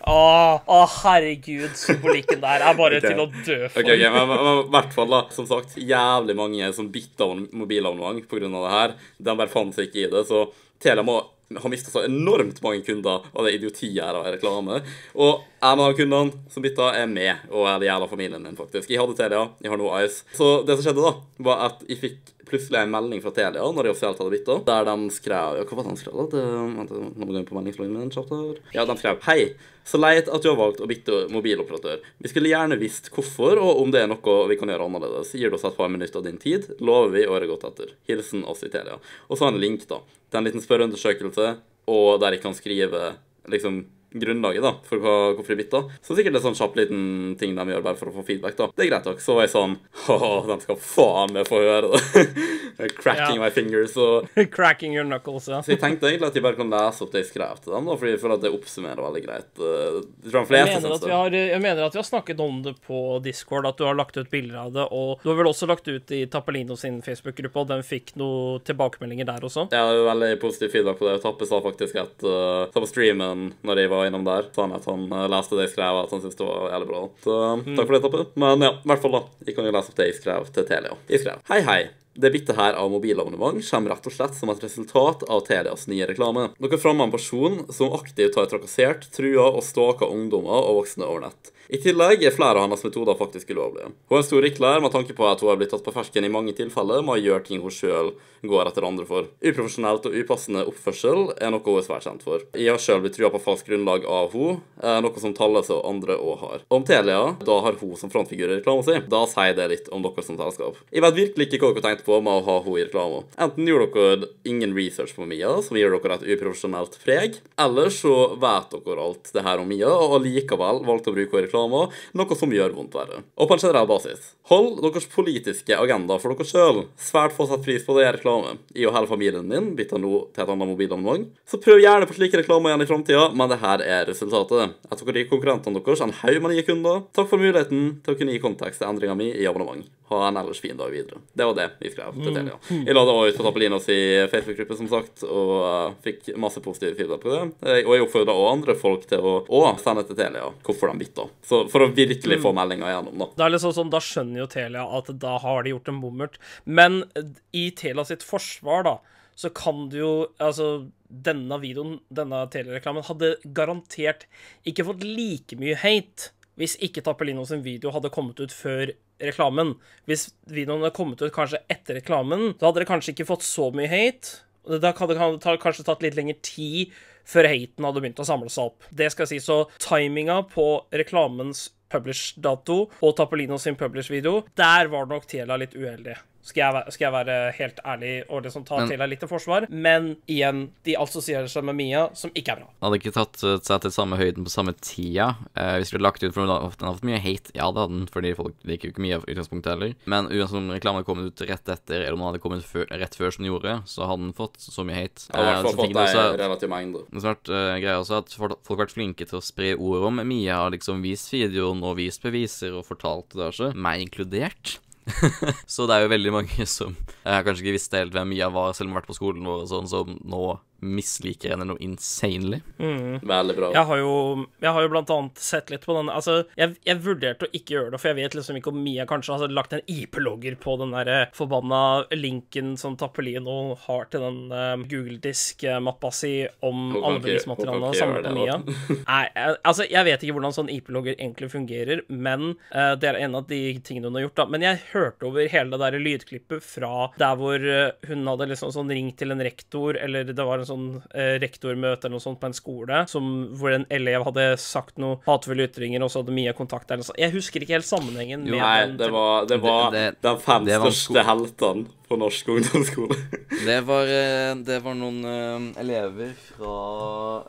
Å, å, herregud. Symbolikken der er bare okay. til å dø for. Ok, ok, men men- men i hvert fall, da. Som sagt, jævlig mange som bytta mobilabonnement pga. det her. De bare fant seg ikke i det. Så Telia må ha mista så enormt mange kunder av det idiotiet her av reklame. Og en av kundene som bytta, er med, og er det jævla familien min, faktisk. Jeg hadde Telia, jeg har nå Ice. Så det som skjedde, da, var at jeg fikk plutselig en melding fra Telia når de offisielt hadde bytta, der de skrev Ja, hva var det de skrev, da? Vent, nå må jeg gå inn på meldingsloggen min kjapt her. Ja, de skrev Hei. Så leit at du har valgt å bytte mobiloperatør. Vi skulle gjerne visst hvorfor, og om det er noe vi kan gjøre annerledes. Gir du oss et par minutter av din tid, lover vi å gjøre godt etter. Hilsen oss i Telia. Og så har han en link, da. Er en liten spørreundersøkelse, og der jeg kan skrive liksom grunnlaget da, for hvorfor de bytta. Så sikkert det er sånn kjapp liten ting de gjør bare for å få feedback. da. Det er greit nok. Så var jeg sånn Åh, de skal faen meg få høre det. <laughs> Cracking Ja. my fingers og <laughs> Cracking your knuckles, ja. så jeg tenkte egentlig at jeg bare kan lese opp det jeg skrev til dem, da, fordi jeg føler at det oppsummerer veldig greit. eh, Jeg Jeg mener, det. har, jeg mener at vi har snakket om det på Discord, at du har lagt ut bilder av det, og du har vel også lagt ut i Tappelino sin Facebook-gruppe, og den fikk noen tilbakemeldinger der også. Ja, veldig positiv feedback på det. Tappe sa faktisk at uh, på streamen når jeg var innom der, sa han at han eh, leste det jeg skrev, at han syntes det var jævlig bra. Så Mm. takk for det, Tappe. Men ja, i hvert fall da. Jeg kan jo lese opp det jeg skrev til Telia. Jeg skrev Hei, hei. Det byttet her av mobilabonnement kommer rett og slett som et resultat av Telias nye reklame. Dere fremmer en person som aktivt har trakassert, trua og stalka ungdommer og voksne over nett. I tillegg er flere av hennes metoder faktisk ulovlige. Hun er en stor rikler med tanke på at hun har blitt tatt på fersken i mange tilfeller med å gjøre ting hun sjøl går etter andre for. Uprofesjonelt og upassende oppførsel er noe hun er svært kjent for. Jeg har sjøl blitt trua på falskt grunnlag av henne, noe som Talles og andre òg har. Om Telia, da har hun som frontfigur i reklama si. Da sier det litt om dere som selskap. Jeg vet virkelig ikke hva dere tenkte på med å ha henne i reklama. Enten gjorde dere ingen research på Mia, som gir dere et uprofesjonelt preg, eller så vet dere alt det her om Mia, og likevel valgte å bruke henne i reklama, noe som gjør vondt verre. Og på en generell basis, hold deres politiske agenda for dere sjøl. Svært få setter pris på det i reklame. I og hele familien din bytter nå til et annet mobilabonnement. Så prøv gjerne på slike reklamer igjen i framtida, men det her er resultatet. Jeg tok å gi konkurrentene deres en haug med nye kunder. Takk for muligheten til å kunne gi kontekst til endringa mi i abonnement. Ha en ellers fin dag videre. Det var det vi skrev til Telia. Jeg la det også ut på Tappelinos i Facebook-gruppe, som sagt, og uh, fikk masse positive feedback på det. Eh, Og jeg oppfordra òg andre folk til å, å sende til Telia hvorfor de bytta. Så for å virkelig få meldinga igjennom, da. Det er liksom sånn, da skjønner jo Telia at da har de gjort en bommert. Men i Telia sitt forsvar, da, så kan du jo Altså, denne videoen, denne Telia-reklamen, hadde garantert ikke fått like mye hate hvis ikke Tappelino sin video hadde kommet ut før reklamen. Hvis videoen hadde kommet ut kanskje etter reklamen, så hadde det kanskje ikke fått så mye hate. Da hadde det kanskje tatt litt lengre tid før haten hadde begynt å samle seg opp. Det skal jeg si. Så timinga på reklamens publish-dato og Tappelino sin publish-video, der var nok Tiela litt uheldig. Skal jeg, være, skal jeg være helt ærlig og liksom ta Men- Telia litt forsvar. Men igjen, de assosierer seg med Mia, som ikke er bra. Hadde ikke tatt eh, seg til samme høyden på samme tida. Eh, hvis vi hadde lagt ut For den har har fått mye hate, ja, det hadde den, fordi folk liker jo ikke mye av utgangspunktet heller. Men uansett om reklamen hadde kommet ut rett etter, eller om den hadde kommet før, rett før som den gjorde, så hadde den fått så mye hate. Har i hvert Eh, fall fått deg relativt er- relativ det som har vært eh, greia også, at folk har vært flinke til å spre ord om Mia, har liksom vist videoen og vist beviser og fortalt det også, meg inkludert. <laughs> så det er jo veldig mange som Jeg kanskje ikke visst helt hvem Mia var, selv om hun har vært på skolen vår og sånn, som nå misliker henne noe insanely. Veldig bra. Jeg har jo, jeg har jo blant annet sett litt på den Altså, jeg, jeg vurderte å ikke gjøre det, for jeg vet liksom ikke om Mia kanskje har lagt en IP-logger på den der forbanna linken som Tappelino har til den uh, Google-disk-mappa si om ikke samlet på Mia. Nei, jeg, altså, jeg vet ikke hvordan sånn IP-logger egentlig fungerer, men uh, det er en av de tingene hun har gjort, da. Men jeg hørte over hele det der lydklippet fra der hvor eh, hun hadde liksom sånn ringt til en rektor, eller det var en sånn eh, rektormøte eller noe sånt på en skole, som, hvor en elev hadde sagt noe hatefulle ytringer, og så hadde Mia kontakta eller. Jeg husker ikke helt sammenhengen med Nei, den. det var, det var Det- det- de fem det var største heltene på norsk ungdomsskole. Det var, eh, det var noen uh, elever fra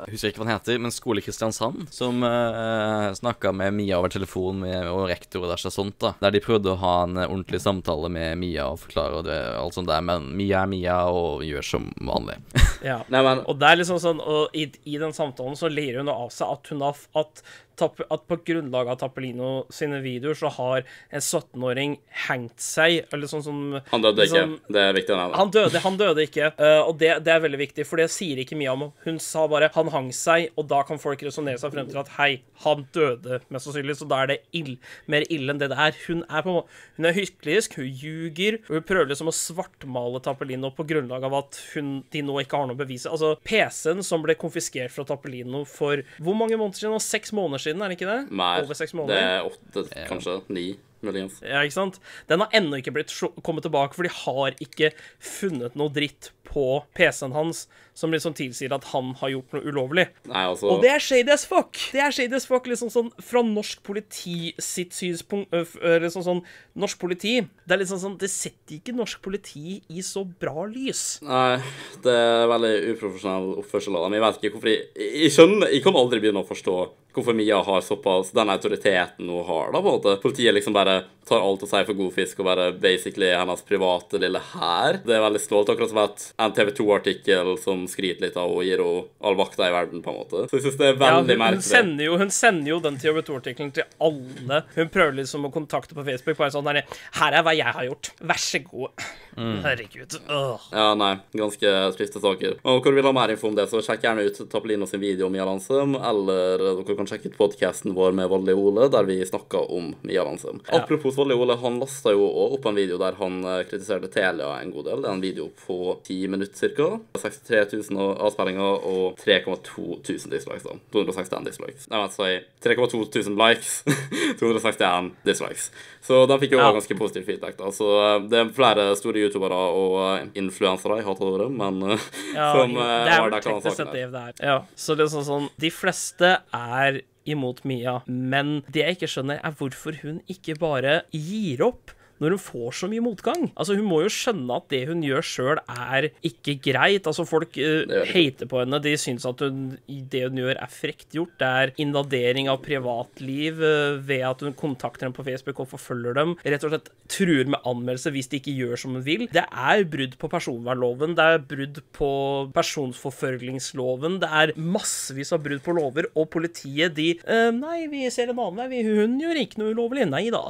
Jeg husker ikke hva han heter, men skole i Kristiansand, som uh, snakka med Mia over telefon med, og rektor og der, sånt, da. Der de prøvde å ha en eh, ordentlig samtale med Mia og forklare og det, alt sånt der, men Mia er Mia og gjør som vanlig. Ja. Nei, men Og det er liksom sånn, og i, i den samtalen så ler hun av seg at hun har at, at på grunnlag av Tappelino sine videoer så har en 17-åring hengt seg, eller sånn som han døde ikke. liksom- Det er viktig å nevne. Han døde, han døde ikke, uh, og det, det er veldig viktig, for det sier ikke mye om Hun sa bare 'han hang seg', og da kan folk resonnere seg frem til at 'hei, han døde', mest sannsynlig, så da er det ill, mer ille enn det det er. Hun er på Hun er hyklersk, hun ljuger, og hun prøver liksom å svartmale Tappelino på grunnlag av at hun, de nå ikke har noe bevis. Altså, PC-en som ble konfiskert fra Tappelino for hvor mange måneder siden? Seks måneder siden, er det ikke det? Mer. Over seks Det er åtte, kanskje. Ni, muligens. Ja, ikke sant? Den har ennå ikke blitt kommet tilbake, for de har ikke funnet noe dritt på PC-en hans som liksom tilsier at han har gjort noe ulovlig. Nei, altså Og det er shady as fuck! Det er shady as fuck, liksom sånn fra norsk politi sitt synspunkt Liksom sånn Norsk politi Det er liksom sånn Det setter ikke norsk politi i så bra lys. Nei, det er veldig uprofesjonell oppførsel av dem. Jeg vet ikke hvorfor jeg, jeg skjønner Jeg kan aldri begynne å forstå hvorfor Mia har såpass den autoriteten hun har, da, på en måte. Politiet liksom bare tar alt å si for god fisk og bare basically hennes private lille hær. Det er veldig stolt, akkurat som et en TV 2-artikkel som skryter litt av og gir henne all vakta i verden, på en måte. Så jeg syns det er Ja, veldig hun, hun, merkelig. sender jo, hun sender jo den TV 2-artikkelen til alle. Hun prøver liksom å kontakte på Facebook. Bare sånn her, 'Her er hva jeg har gjort. Vær så god.' Herregud. Åh. Ja, nei, ganske triste saker. Og hvor vil ha mer info om det, så sjekk gjerne ut Tappelino sin video om Mia Lansem, eller dere kan sjekke ut podkasten vår med Voldelig Ole, der vi snakka om Mia Lansem. Ja. Apropos Voldelig Ole, han lasta jo òg opp en video der han eh, kritiserte Telia en god del. Det er en video på ti minutter ca. 63 000 avspillinger og 3,2 000 dislikes. da. 261 dislikes. Nei, vent, sorry. 3,2 000 likes, <laughs> 261 dislikes. Så de fikk jo Ja. ganske positiv feedback. da. Så eh, det er flere store youtubere og eh, influensere, jeg hater det, men eh, <laughs> Ja, som jo, eh, det er saken sett her. det det er. Ja, så det er sånn sånn De fleste er imot Mia, men det jeg ikke skjønner, er hvorfor hun ikke bare gir opp. Når hun får så mye motgang. Altså Hun må jo skjønne at det hun gjør sjøl, er ikke greit. Altså Folk uh, hater på henne. De syns at hun, det hun gjør, er frekt gjort. Det er invadering av privatliv uh, ved at hun kontakter dem på Facebook og forfølger dem. Rett og slett truer med anmeldelse hvis de ikke gjør som hun vil. Det er brudd på personvernloven. Det er brudd på personforfølgingsloven. Det er massevis av brudd på lover, og politiet, de uh, Nei, vi ser en annen vei. Hun gjør ikke noe ulovlig. Nei da.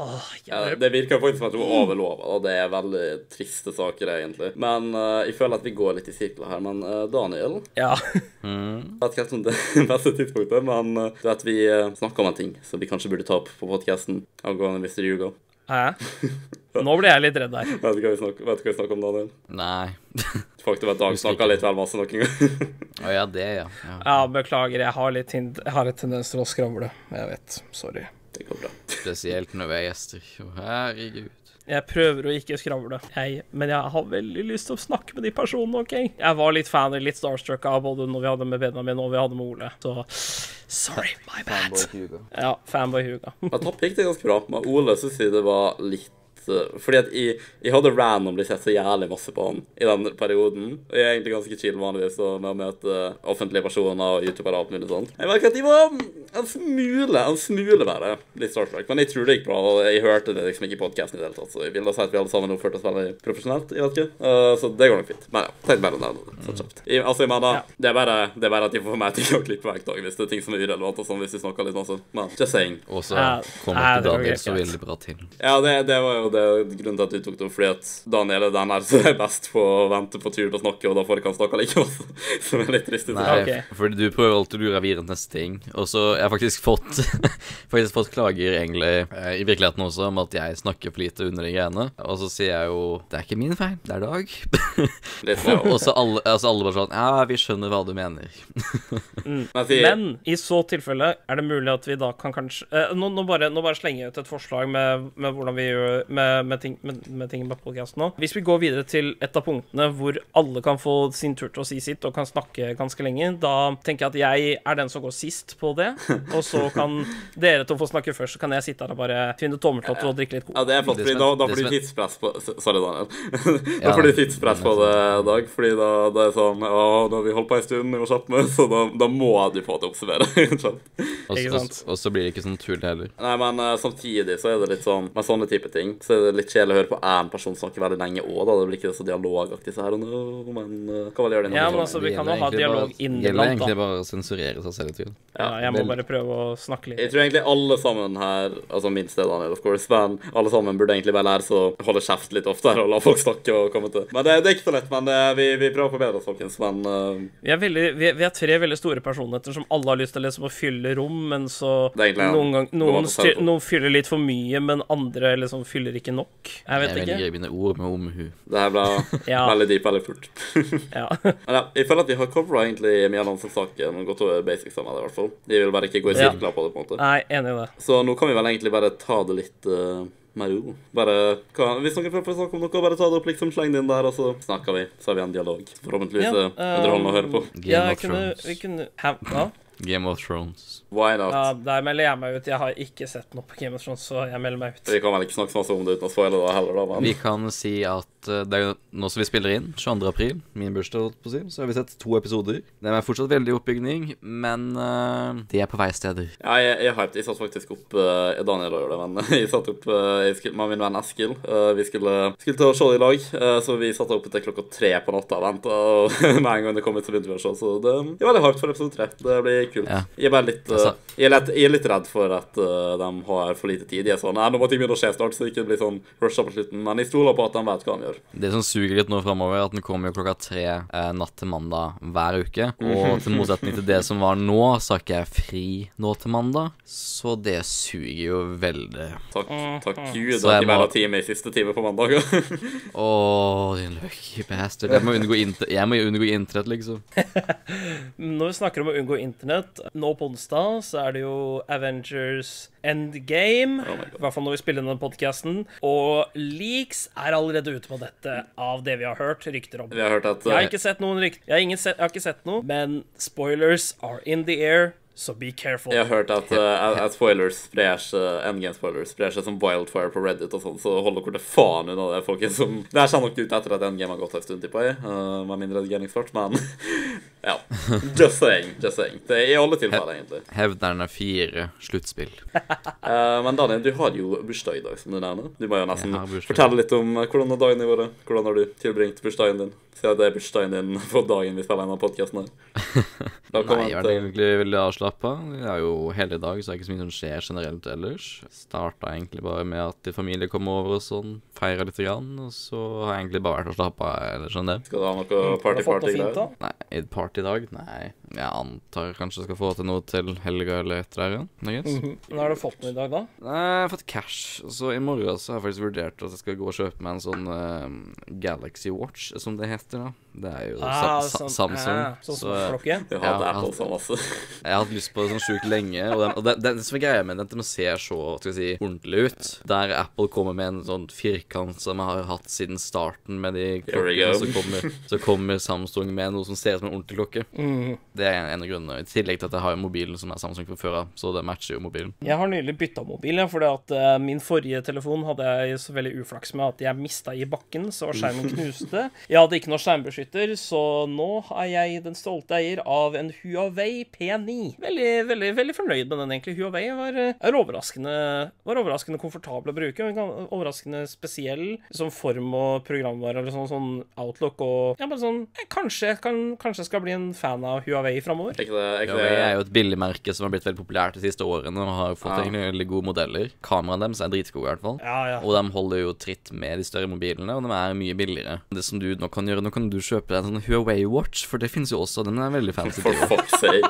Ja, det virker faktisk som at hun lova. og det er veldig triste saker, egentlig. Men uh, jeg føler at vi går litt i sirkler her. Men uh, Daniel ja. <laughs> Jeg vet ikke helt om det er <laughs> beste tidspunktet, men uh, du vet, vi uh, snakker om en ting som vi kanskje burde ta opp på podkasten angående Mr. Hugo. Hæ? <laughs> Nå ble jeg litt redd her. Vet du hva vi snakker, om, Daniel? Nei. Faktum er at Dag snakka litt vel masse noen ganger. Å ja, det, ja. ja. Ja, beklager. Jeg har litt, jeg har litt tendens til å skravle. Jeg vet. Sorry. det går bra. Spesielt når vi er gjester. Herregud. Jeg prøver å ikke skravle, jeg, men jeg har veldig lyst til å snakke med de personene, OK? Jeg var litt fan, litt starstruck av både når vi hadde med Benjamin og vi hadde med Ole, så sorry, my bad. Ja, fanboy. Men topp gikk det ganske bra. Men Ole så sier det var litt Fordi at jeg, jeg hadde randomly sett så jævlig masse på han i den perioden. Og jeg er egentlig ganske chill vanligvis med å møte offentlige personer og youtubere og alt sånt. Jeg merker at de var en smule, en smule bare Litt starstruck. Men jeg tror det gikk bra, og jeg hørte det liksom ikke i podkasten i det hele tatt. Så jeg vil da si at vi alle sammen oppførte oss veldig profesjonelt. Jeg vet ikke. Uh, så det går nok fint. Men ja, tenk bare det så kjapt. Jeg, altså, jeg mener, Ja. det, er bare, det er bare at de får meg til å klippe vekk dag hvis det er ting som er irrelevant og sånn, hvis vi snakker litt masse. Men just saying. Og så kommer det Daniel så veldig bra til. Ja, det, det var jo det er grunnen til at du tok det opp, fordi at Daniel er den her som er best på å vente på tur til å snakke, og da får ikke han snakke likevel. som er litt trist. Nei, okay. fordi du prøver alltid å lure videre til neste ting. Og så jeg har faktisk fått <laughs> Faktisk fått klager egentlig eh, i virkeligheten også om at jeg snakker for lite under de greiene. Og så sier jeg jo Det er ikke min feil, det er Dag. <laughs> Og så alle, altså alle bare sånn Ja, vi skjønner hva du mener. <laughs> Men, Men i så tilfelle er det mulig at vi da kan kanskje eh, nå, nå, bare, nå bare slenger jeg ut et forslag med, med hvordan vi gjør med, med ting med, med, ting med podkasten nå. Hvis vi går videre til et av punktene hvor alle kan få sin tur til å si sitt og kan snakke ganske lenge, da tenker jeg at jeg er den som går sist på det. <laughs> Og så kan dere to få snakke først, så kan jeg sitte her og bare tvinne tommeltotter og drikke litt ja, det er flott, fordi da, da får du tidspress på Sorry, Daniel. <laughs> da får du tidspress på det, Dag, fordi da, da er sånn Ja, da har vi holdt på en stund, vi må kjappe med, så da, da må du få til å observere. Og, så- sant? og så blir det ikke sånn tull heller. Nei, men eh, samtidig så er det litt sånn Med sånne type ting Så er det litt kjedelig å høre på én person snakke veldig lenge òg, da. Det blir ikke så dialogaktig så her og nå, men uh, hva vel gjør det Ja, nå? men altså, vi kan jo ha dialog bare- Det gjelder egentlig da. bare å sensurere seg selv i tvil. Ja, jeg må bare prøve å snakke litt. Jeg tror egentlig alle sammen her, altså minst det, Daniel, of course, men alle sammen burde egentlig bare lære seg å holde kjeft litt oftere og la folk snakke og komme til. Men det, det er ikke så lett, men det, vi, vi prøver å forbedre oss, folkens. Men uh, Vi er, veldig, vi, vi er tre veldig store personligheter som alle har lyst til liksom å fylle rom, men så egentlig ja. noen, gang, noen, å styr, noen fyller litt for mye, men andre liksom fyller ikke nok. Jeg Jeg vet ikke. velger mine ord med omhu. det her ble <laughs> Ja. veldig deep veldig fort. <laughs> Ja. <laughs> Men ja, jeg føler at vi har covra egentlig mye av den saken og gått over basics av det, i hvert fall. De vil bare ikke gå i Ja. sirkler på det, på en måte. Nei, enig i det. Så nå kan vi vel egentlig bare ta det litt uh, med ro. Bare hva, Hvis noen prøver å snakke om noe, bare ta det opp, liksom. Sleng det inn der, og så snakker vi. Så har vi en dialog. Forhåpentligvis Ja, uh, underholdende å høre på. Game Ja, of jeg kunne, Thrones. vi kunne ha, Game of Thrones. Why not? Ja, der melder jeg meg ut. Jeg har ikke sett noe på Game of Thrones, så jeg melder meg ut. Vi kan vel ikke snakke så masse om det uten å spoile det heller, da. Men Vi kan si at eh, det er nå som vi spiller inn, 22. april, min bursdag, holdt på å si, så har vi sett to episoder. De er fortsatt veldig i oppbygning, men uh, de er på vei steder. ja, jeg, jeg hyped. Jeg satt faktisk opp uh, Daniel og gjør det, men <laughs> jeg satt opp uh, jeg skulle, med min venn Eskil. Uh, vi skulle, skulle ta det i lag, uh, så vi satt opp til klokka tre på natta og venta. Og <laughs> med en gang det kom ut, så begynte vi å se. Så det, jeg er veldig hyped for episode tre. Det blir kult. Ja. Jeg er bare litt, Altså- uh, jeg er litt, jeg er litt redd for at uh, de har for lite tid. Jeg er sånn, nei, nå må ting begynne å skje snart, så det ikke blir sånn rusha på slutten. Men jeg stoler på at de vet hva de gjør. Det som suger litt nå framover, er at den kommer jo klokka tre eh, natt til mandag hver uke. Mhm. Og til motsetning til det som var nå, så har ikke jeg fri nå til mandag. Så det suger jo veldig. Takk, takk Gud Så at jeg de må- time i siste time på mandag. <laughs> Å, din lucky bastard. Jeg må unngå, inter jeg må unngå internett, liksom. <laughs> Når vi snakker om å unngå internett, nå på onsdag så er det jo Avengers Endgame. Oh. I hvert fall når vi spiller denne podkasten. Og leaks er allerede ute på dette av det vi har hørt rykter om. Vi har hørt at Jeg har uh, ikke sett noen rykter. Jeg jeg har ikke sett noe, men spoilers are in the air, so be careful. jeg har hørt at, uh, at spoilers sprer seg Endgame-spoilers sprer seg som wildfire på Reddit og sånn, så hold dere til faen unna det, folkens. Som Det her kommer nok ut etter at Endgame har gått en stund, tipper jeg. Uh, med min redigeringsfart, men <laughs> ja. Just saying. Just saying. Det er i alle tilfeller, egentlig. Hevderne fire sluttspill. Uh, <laughs> men Daniel, du har jo bursdag i dag, som du nevner. Du må jo nesten fortelle litt om hvordan har dagen vært. Hvordan har du tilbringt bursdagen din? Siden det er bursdagen din <laughs> på dagen vi spiller en av her. Nei, jeg har egentlig veldig avslappa. Det er jo hele dag, så det er ikke så mye som skjer generelt ellers. Starta egentlig bare med at familie kom over og sånn, feira litt, grann, og så har jeg egentlig bare vært og ellers enn det. Skal du ha noe Har du fått det party-party-greier? fint, da? Nei, et partydag? Nei. Jeg antar kanskje jeg skal få til noe til helga eller etter her igjen. I guess. Mhm. Men har du fått noe i dag, da? Jeg har fått cash, så i morgen så har jeg faktisk vurdert at jeg skal gå og kjøpe meg en sånn uh, Galaxy Watch, som det heter, da. Det er jo Ah, sa sa sånn- Samsung. ah, Sånn så som klokke? Jeg Ja, hater Apple altså- så <laughs> masse. jeg har hatt lyst på det sånn sjukt lenge, og, den, og det, den, som er greia med den, den ser så skal si, ordentlig ut. Der Apple kommer med en sånn firkant som jeg har hatt siden starten med de klokkene, så kommer, så kommer Samsung med noe som ser ut som en ordentlig klokke. Mhm. Det er en av grunnene. I tillegg til at jeg har mobilen som er Samsung fra før av, så det matcher jo mobilen. Jeg har nylig bytta mobil, ja, fordi at uh, min forrige telefon hadde jeg så veldig uflaks med at jeg mista i bakken, så skjermen <laughs> knuste. Jeg hadde ikke noe skjermbeskytter, så nå er jeg den stolte eier av en Huawei P9. Veldig, veldig veldig fornøyd med den, egentlig. Huawei var, eh, er overraskende, var overraskende komfortabel å bruke. Overraskende spesiell som form og programvare, eller sånn, sånn Outlook og Ja, bare sånn eh, Kanskje jeg kan, kanskje skal bli en fan av Huawei framover. Er ikke det, er ikke Huawei er jo et billigmerke som har blitt veldig populært de siste årene, og har fått Ja. egentlig veldig gode modeller. Kameraene deres er dritgode, i hvert fall. Ja, ja. Og de holder jo tritt med de større mobilene, og de er mye billigere. Det som du nå kan gjøre, nå kan du kjøpe deg en sånn Huawei Watch, for det finnes jo også. Den er veldig fancy. For fuck's sake.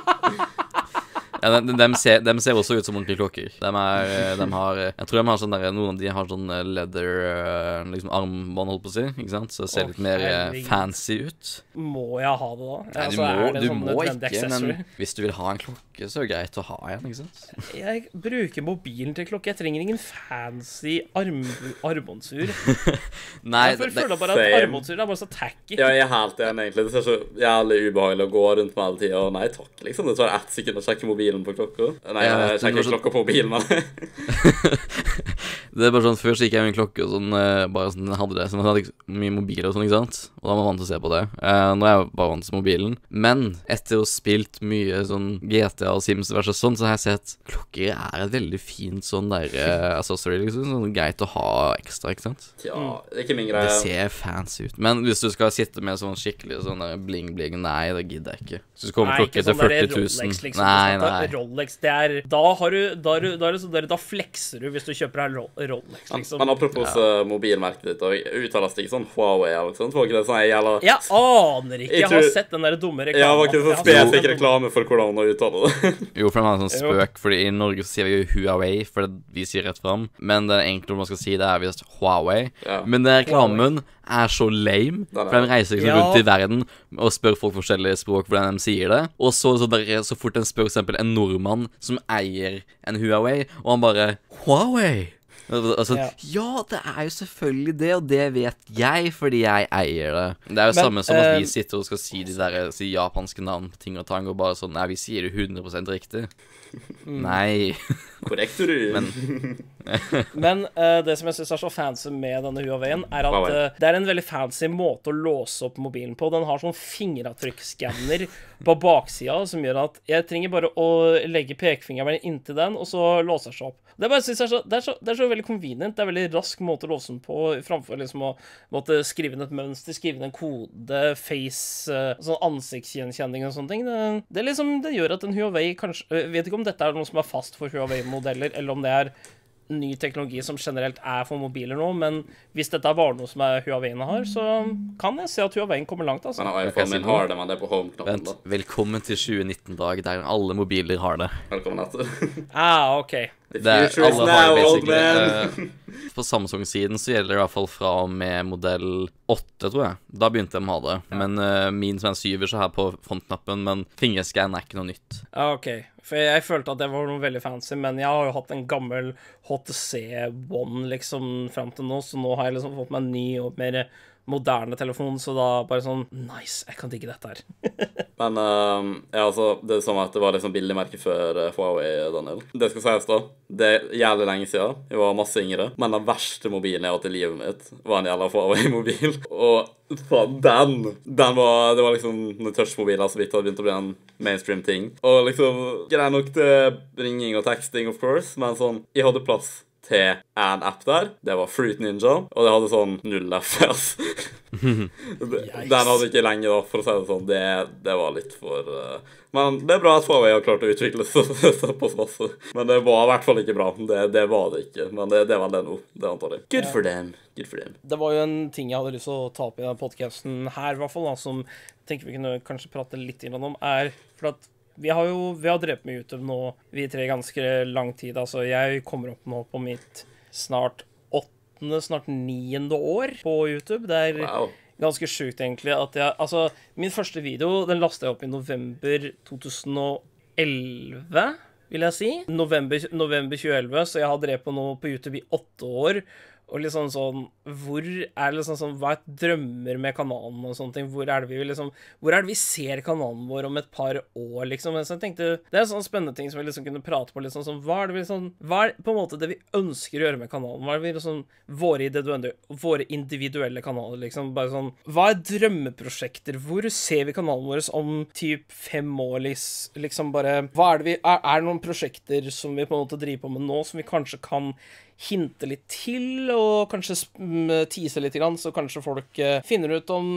Ja, de, de, ser, de ser også ut som ordentlige klokker. De er eh, de har eh, Jeg tror de har sånn der, noen av de har sånn eh, leather liksom armbånd, holdt på å si. Ikke sant? Så det ser oh, litt mer herregud. fancy ut. Må jeg ha det da? Nei, du Altså, må, det du sånn må ikke, accessory? men hvis du vil ha en klokke, så er det greit å ha en, ikke sant? Jeg bruker mobilen til klokke. Jeg trenger ingen fancy arm armbåndsur. <laughs> Nei, Jeg det, føler bare at armbåndsur er bare så tacky. Ja, jeg er helt enig, egentlig. Det ser så jævlig ubehagelig å gå rundt med hele tida. Nei takk, liksom. Det tar ett sekund å sjekke mobilen på klokka. Nei, jeg sjekker klokka på bilen, men <laughs> <laughs> det er bare sånn, Før så gikk jeg med en klokke og sånn, eh, bare sånn, jeg hadde det, sånn, jeg hadde ikke mye mobiler og sånn, ikke sant? Og da var man vant til å se på det. Eh, nå er jeg bare vant til mobilen. Men etter å ha spilt mye sånn GTA og Sims og sånn, så har jeg sett klokker er et veldig fint sånn der eh, <laughs> accessory, liksom. Sånn greit å ha ekstra, ikke sant? ja, det er ikke min greie. Det ser fancy ut. Men hvis du skal sitte med sånn skikkelig sånn der bling-bling, nei, det gidder jeg ikke. Så kommer Nei, klokke ikke til sånn der 40 000. Rolex, liksom. Nei, er nei. Rolex, det er Da har du Da, er du, da, er det sånn der, da flekser du hvis du kjøper deg Ro- Rolex, Men, liksom. men apropos ja. mobilmerket ditt, og uttales det ikke sånn Huawei eller sånt? Var ikke det sånn jævla Jeg aner ikke. Jeg Jeg har sett den der dumme Ja, reklamen. var ikke det sånn spesifikk den reklame for hvordan man uttale det? <laughs> Jo, for de har en sånn spøk, fordi i Norge så sier vi jo Huawei, for vi sier rett fram. Men det egentlig man skal si, det er visst Huawei. Ja. Men den reklamen er så lame, Den er- for de reiser liksom Ja. rundt i verden og spør folk forskjellige språk hvordan de sier det. Og så, så, bare, så fort en spør eksempel en nordmann som eier en Huawei, og han bare Huawei! Altså, Ja. ja. det er jo selvfølgelig det, og det vet jeg fordi jeg eier det. Det er jo Men, samme som at eh, vi sitter og skal si de der si japanske navn på ting og tang, og bare sånn Nei, vi sier det 100 riktig. Mm. Nei. <laughs> Korrekt, du. <laughs> Men eh, det som jeg syns er så fancy med denne Huawei-en, er at Huawei. eh, det er en veldig fancy måte å låse opp mobilen på. Den har sånn fingeravtrykksskanner <laughs> på baksida som gjør at jeg trenger bare å legge pekefingeren min inntil den, og så låser den seg opp. Det, er bare, jeg, er så, det, er så, det er så veldig convenient. Det er en veldig rask måte å låse den på, framfor liksom å måtte skrive inn et mønster, skrive inn en kode, face, uh, sånn ansiktsgjenkjenning og sånne ting. Det, det, liksom, det gjør at en Huawei kanskje vet ikke om dette er noe som er fast for Huawei-modeller, eller om det er ny teknologi som generelt er for mobiler nå, men hvis dette var noe som er Huawei-ene har, så kan jeg se at Huawei kommer langt, altså. Men iPhone min har det, men det er på home-knappen. Vent. da. Velkommen til 2019-dag, der alle mobiler har det. Velkommen etter. Ah, OK. The future is now, old man. På Samsung-siden så gjelder det i hvert fall fra og med modell 8, tror jeg. Da begynte de å ha det. Men uh, min som er en syver, så her på frontknappen, men fingerscan er ikke noe nytt. Ah, OK. For jeg følte at det var noe veldig fancy, men jeg har jo hatt en gammel HTC One liksom fram til nå, så nå har jeg liksom fått meg en ny og mer moderne telefon, så da bare sånn Nice, jeg kan digge dette her. <laughs> Men ehm, ja, altså, det er som at det var liksom billig merke før eh, Huawei, Daniel. Det skal sies, da. Det er jævlig lenge siden. Jeg var masse yngre. Men den verste mobilen jeg har hatt i livet mitt, var en jævla Huawei-mobil. <laughs> Og faen, den Den var Det var liksom når touchmobiler så vidt hadde begynt å bli en mainstream-ting. Og liksom Grei nok til ringing og teksting, of course, men sånn Jeg hadde plass til en app der. Det var Fruit Ninja, og det hadde sånn null FPS. <laughs> Den hadde ikke lenge, da, for å si det sånn. Det, det var litt for uh... Men det er bra at Huawei har klart å utvikle seg <laughs> såpass masse. Men det var i hvert fall ikke bra. Det, det var det ikke. Men det, det var det nå. Det antar jeg. Good for them. Good for them. Det var jo en ting jeg hadde lyst til å ta opp i denne podkasten her, i hvert fall, da, som tenker vi kunne kanskje prate litt innom, om, er for at vi har jo vi har drevet med YouTube nå, vi tre, ganske lang tid. Altså, jeg kommer opp nå på mitt snart åttende, snart niende år på YouTube. Det er Wow. ganske sjukt, egentlig, at jeg Altså, min første video, den lasta jeg opp i november 2011 vil jeg si. November, november 2011, så jeg har drevet på nå på YouTube i åtte år. Og liksom sånn Hvor er liksom sånn Hva er drømmer med kanalen og sånne ting? Hvor er det vi liksom Hvor er det vi ser kanalen vår om et par år, liksom? Så jeg tenkte Det er sånne spennende ting som vi liksom kunne prate på litt sånn Hva er det vi liksom Hva er på en måte det vi ønsker å gjøre med kanalen? Hva er det vi liksom Våre våre individuelle kanaler, liksom. Bare sånn Hva er drømmeprosjekter? Hvor ser vi kanalen vår om typ fem år, liksom bare Hva er det vi Er, er det noen prosjekter som vi på en måte driver på med nå, som vi kanskje kan hinte litt til, og kanskje mm, litt, så kanskje folk eh, finner ut om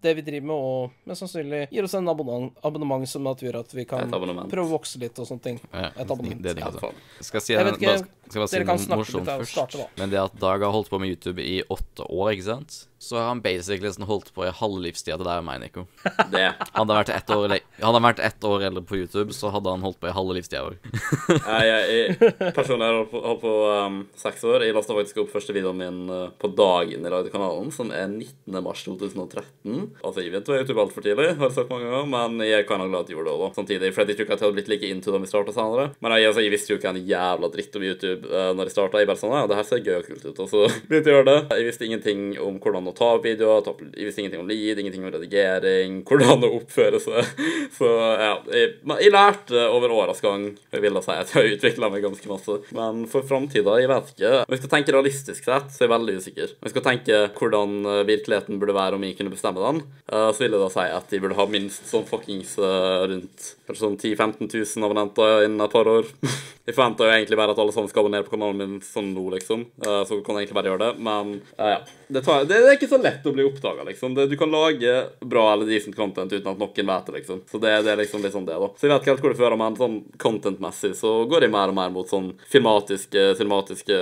det vi driver med, og mest sannsynlig gir oss en abonnement, abonnement som at gjør at vi kan prøve å vokse litt og sånne ting. Ja, Et abonnement. det er Ja, digg, altså. Skal si Jeg vet ikke, bare- skal jeg bare si noe snakke morsomt først. starte. Men det at Dag har holdt på med YouTube i åtte år, ikke sant? Så har han basically liksom holdt på i halve livstida til deg og meg, Nico. <laughs> Det. Hadde han vært ett år, han vært ett år eldre på YouTube, så hadde han holdt på i halve livstida vår. <laughs> Jeg, jeg, <laughs> personlig har holdt på, holdt på um, seks år. Jeg lasta faktisk opp første videoen min uh, på dagen jeg lagde kanalen, som er 19. mars 2013. Altså, jeg vet jo YouTube altfor tidlig, har jeg sagt mange ganger, men jeg kan ha glad at jeg gjorde det òg, samtidig. For jeg tror ikke at jeg hadde blitt like into det jeg starta senere. Men jeg, altså, jeg visste jo ikke en jævla dritt om YouTube uh, når jeg starta. Jeg bare sånn Ja, det her ser gøy og kult ut. Og så begynte jeg å gjøre det. Jeg visste ingenting om hvordan å ta videoer. Ta, opp- jeg visste ingenting om lead, ingenting om redigering, <laughs> hvordan å oppføre seg. Så ja, jeg, jeg lærte over åras gang. Jeg vil da si at jeg har utvikla meg ganske masse. Men for framtida, jeg vet ikke. Om jeg skal tenke realistisk sett, så er jeg veldig usikker. Om jeg skal tenke hvordan eh, virkeligheten burde være om jeg kunne bestemme den, eh, så vil jeg da si at jeg burde ha minst sånn fuckings eh, rundt kanskje sånn 10 000-15 000 abonnenter innen et par år. <laughs> Jeg forventer jo egentlig bare at alle sammen skal abonnere på kanalen min sånn nå, liksom. Så kan jeg egentlig bare gjøre det. Men ja. Det, tar, det er ikke så lett å bli oppdaga, liksom. Du kan lage bra eller decent content uten at noen vet det, liksom. Så det, det er liksom litt sånn det, da. Så jeg vet ikke helt hvor det fører, men sånn content-messig så går jeg mer og mer mot sånn filmatiske, cinematiske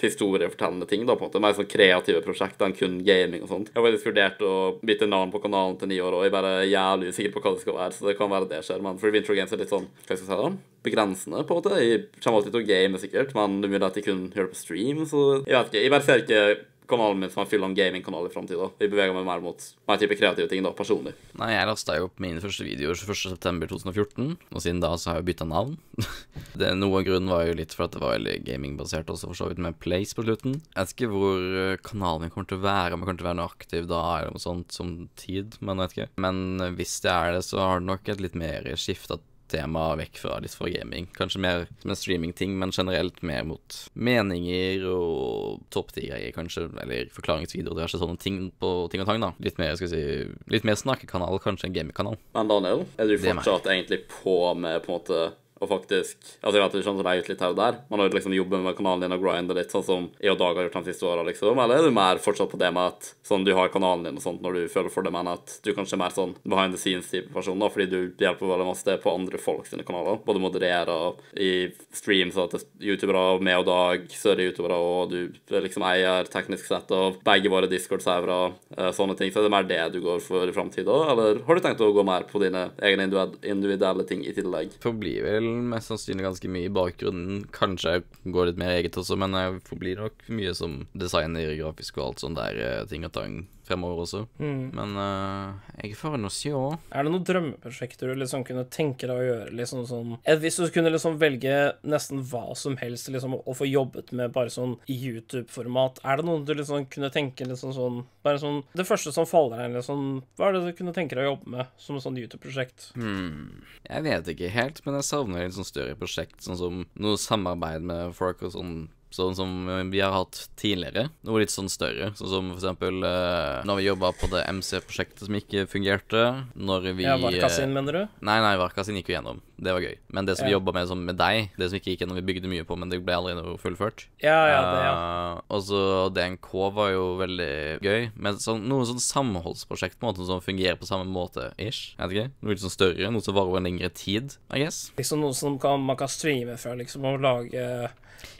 historiefortellende ting, da, på en måte. Mer sånn kreative prosjekter enn kun gaming og sånt. Jeg har faktisk vurdert å bytte navn på kanalen til ni år, og jeg er bare jævlig usikker på hva det skal være, så det kan være det skjer. Men Free Winter Games er litt sånn, hva skal jeg si da? Begrensende, på en måte. Jeg kommer alltid til å game, sikkert, men det er mulig at jeg kun hører på stream, så jeg vet ikke. Jeg bare ser ikke kanalen min som er full av gaming-kanal i framtida. Vi beveger meg mer mot mer type kreative ting, da, personlig. Nei, jeg lasta jo opp mine første videoer 21.9.2014, og siden da så har jeg bytta navn. <laughs> det, noe av grunnen var jo litt for at det var veldig gamingbasert også, for så vidt, med Place på slutten. Jeg vet ikke hvor eh, kanalen min kommer til å være, om jeg kommer til å være noe aktiv da, eller noe sånt som tid, men jeg vet ikke. Men hvis det er det, så har det nok et litt mer skifta temaet vekk fra litt fra gaming. Kanskje mer som en streamingting, men generelt mer mot meninger og topp ti-greier, kanskje. Eller forklaringsvideoer, diverse sånne ting på ting og tang, da. Litt mer, skal jeg si, litt mer snakkekanal kanskje enn gamingkanal. Men Daniel, er du fortsatt er egentlig på med på en måte og faktisk Altså, jeg vet ikke om det er ut litt her og der. Man har jo liksom jobbet med kanalen din og grindet litt, sånn som jeg og Dag har gjort de siste åra, liksom. Eller er du mer fortsatt på det med at sånn du har kanalen din og sånt når du føler for det, men at du kanskje er mer sånn behind the scenes-type person, da, fordi du hjelper veldig masse på andre folk sine kanaler. Både modererer i streams at youtubere med og Dag, større youtubere, og du liksom eier teknisk sett av begge våre Discord-servere, eh, sånne ting. Så er det mer det du går for i framtida, eller har du tenkt å gå mer på dine egne individuelle ting i tillegg? Forblir vel mest sannsynlig ganske mye i bakgrunnen. Kanskje jeg går litt mer eget også, men jeg forblir nok mye som designer, grafisk og alt sånn der eh, ting og tang fremover også. Men uh, jeg får nå se. Er det noen drømmeprosjekter du liksom kunne tenke deg å gjøre? liksom sånn eh, Hvis du kunne liksom velge nesten hva som helst liksom å få jobbet med bare sånn i YouTube-format, er det noe du liksom kunne tenke liksom sånn Bare sånn Det første som faller deg inn, liksom Hva er det du kunne tenke deg å jobbe med som et sånn YouTube-prosjekt? Jeg vet ikke helt, men jeg savner litt sånn større prosjekt, sånn som noe samarbeid med folk og sånn. Sånn som vi har hatt tidligere. Noe litt sånn større. Sånn som for eksempel eh, når vi jobba på det MC-prosjektet som ikke fungerte. Når vi Ja, Varkas eh, mener du? Nei, nei, Varkasin gikk jo gjennom. Det var gøy. Men det som vi Ja. jobba med sånn med deg, det som ikke gikk gjennom, vi bygde mye på, men det ble aldri noe fullført. Ja, ja, det, ja. Uh, og så DNK var jo veldig gøy. Men sånn, noe sånn samholdsprosjekt på en måte som fungerer på samme måte, ish. Jeg vet ikke. Noe litt sånn større. Noe som varer en lengre tid, I guess. Liksom noe som kan, man kan streame fra, liksom, og lage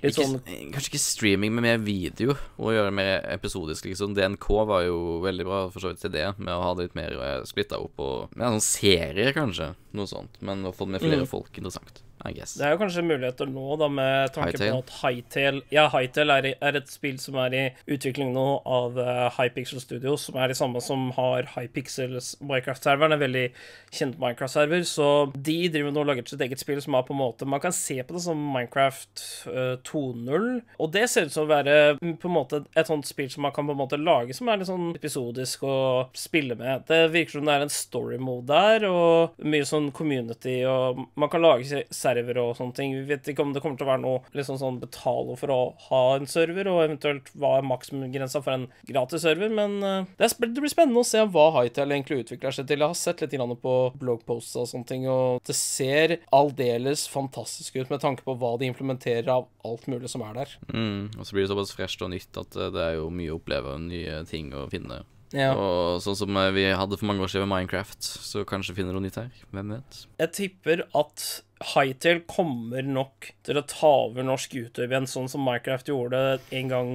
litt Ikke, sånn kanskje ikke streaming, men mer video. Og gjøre mer episodisk, liksom. DNK var jo veldig bra for så vidt til det, med å ha det litt mer splitta opp og Med en sånn serie, kanskje. Noe sånt. Men å få med flere Mm. folk, interessant. I guess. Det er jo kanskje muligheter nå, da, med tanke Hytale. på at Hytale Ja, Hytale er, er et spill som er i utvikling nå av uh, Hypixel Studios, som er de samme som har Hypixels Minecraft-serveren, en veldig kjent Minecraft-server. Så de driver nå og lager sitt eget spill som er på en måte Man kan se på det som Minecraft uh, 2.0, og det ser ut som å være mm, på en måte et sånt spill som man kan på en måte lage som er litt sånn episodisk å spille med. Det virker som det er en story mode der, og mye sånn community, og man kan lage se- server og sånne ting. Vi vet ikke om det kommer til å være noe liksom sånn betale for å ha en server, og eventuelt hva er maksimumgrensa for en gratis server, men eh, det, blir spennende å se hva Hytale egentlig utvikler seg til. Jeg har sett litt på bloggposts og sånne ting, og det ser aldeles fantastisk ut med tanke på hva de implementerer av alt mulig som er der. Mm, og så blir det såpass fresht og nytt at eh, det er jo mye å oppleve, nye ting å finne. Ja. Og sånn som eh, vi hadde for mange år siden med Minecraft, så kanskje finner du noe nytt her. Hvem vet? Jeg tipper at Hytale kommer nok til å ta over norsk YouTube igjen, sånn som Minecraft gjorde en gang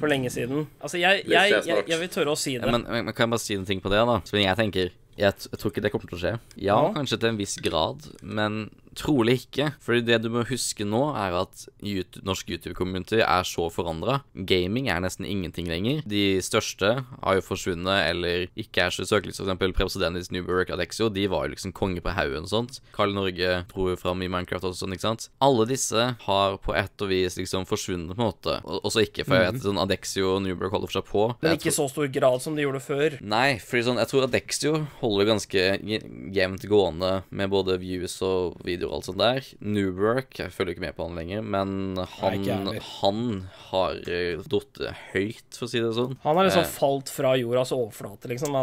for lenge siden. Altså, jeg, jeg, jeg, jeg vil tørre å si det. Ja, men, men, men kan jeg bare si en ting på det, da? Som jeg tenker jeg, t- jeg tror ikke det kommer til å skje. Ja, Ja. kanskje til en viss grad, men trolig ikke. Fordi det du må huske nå, er at YouTube, norsk YouTube-community er så forandra. Gaming er nesten ingenting lenger. De største har jo forsvunnet eller ikke er så søkelys. For eksempel Presidendis Newberg Adexio, de var jo liksom konge på haugen og sånt. Karl Norge dro jo fram i Minecraft og sånn, ikke sant. Alle disse har på et og vis liksom forsvunnet på en måte. Og også ikke, for jeg vet sånn Adexio og Newberg holder for seg på. Men ikke i så stor grad som de gjorde før. Nei, fordi sånn, jeg tror Adexio holder ganske je- jevnt gående med både views og videoer og alt sånt der. Newwork, jeg følger ikke med på han lenger, men han, han har uh, datt høyt, for å si det sånn. Han har liksom Eh. falt fra jordas overflate, liksom.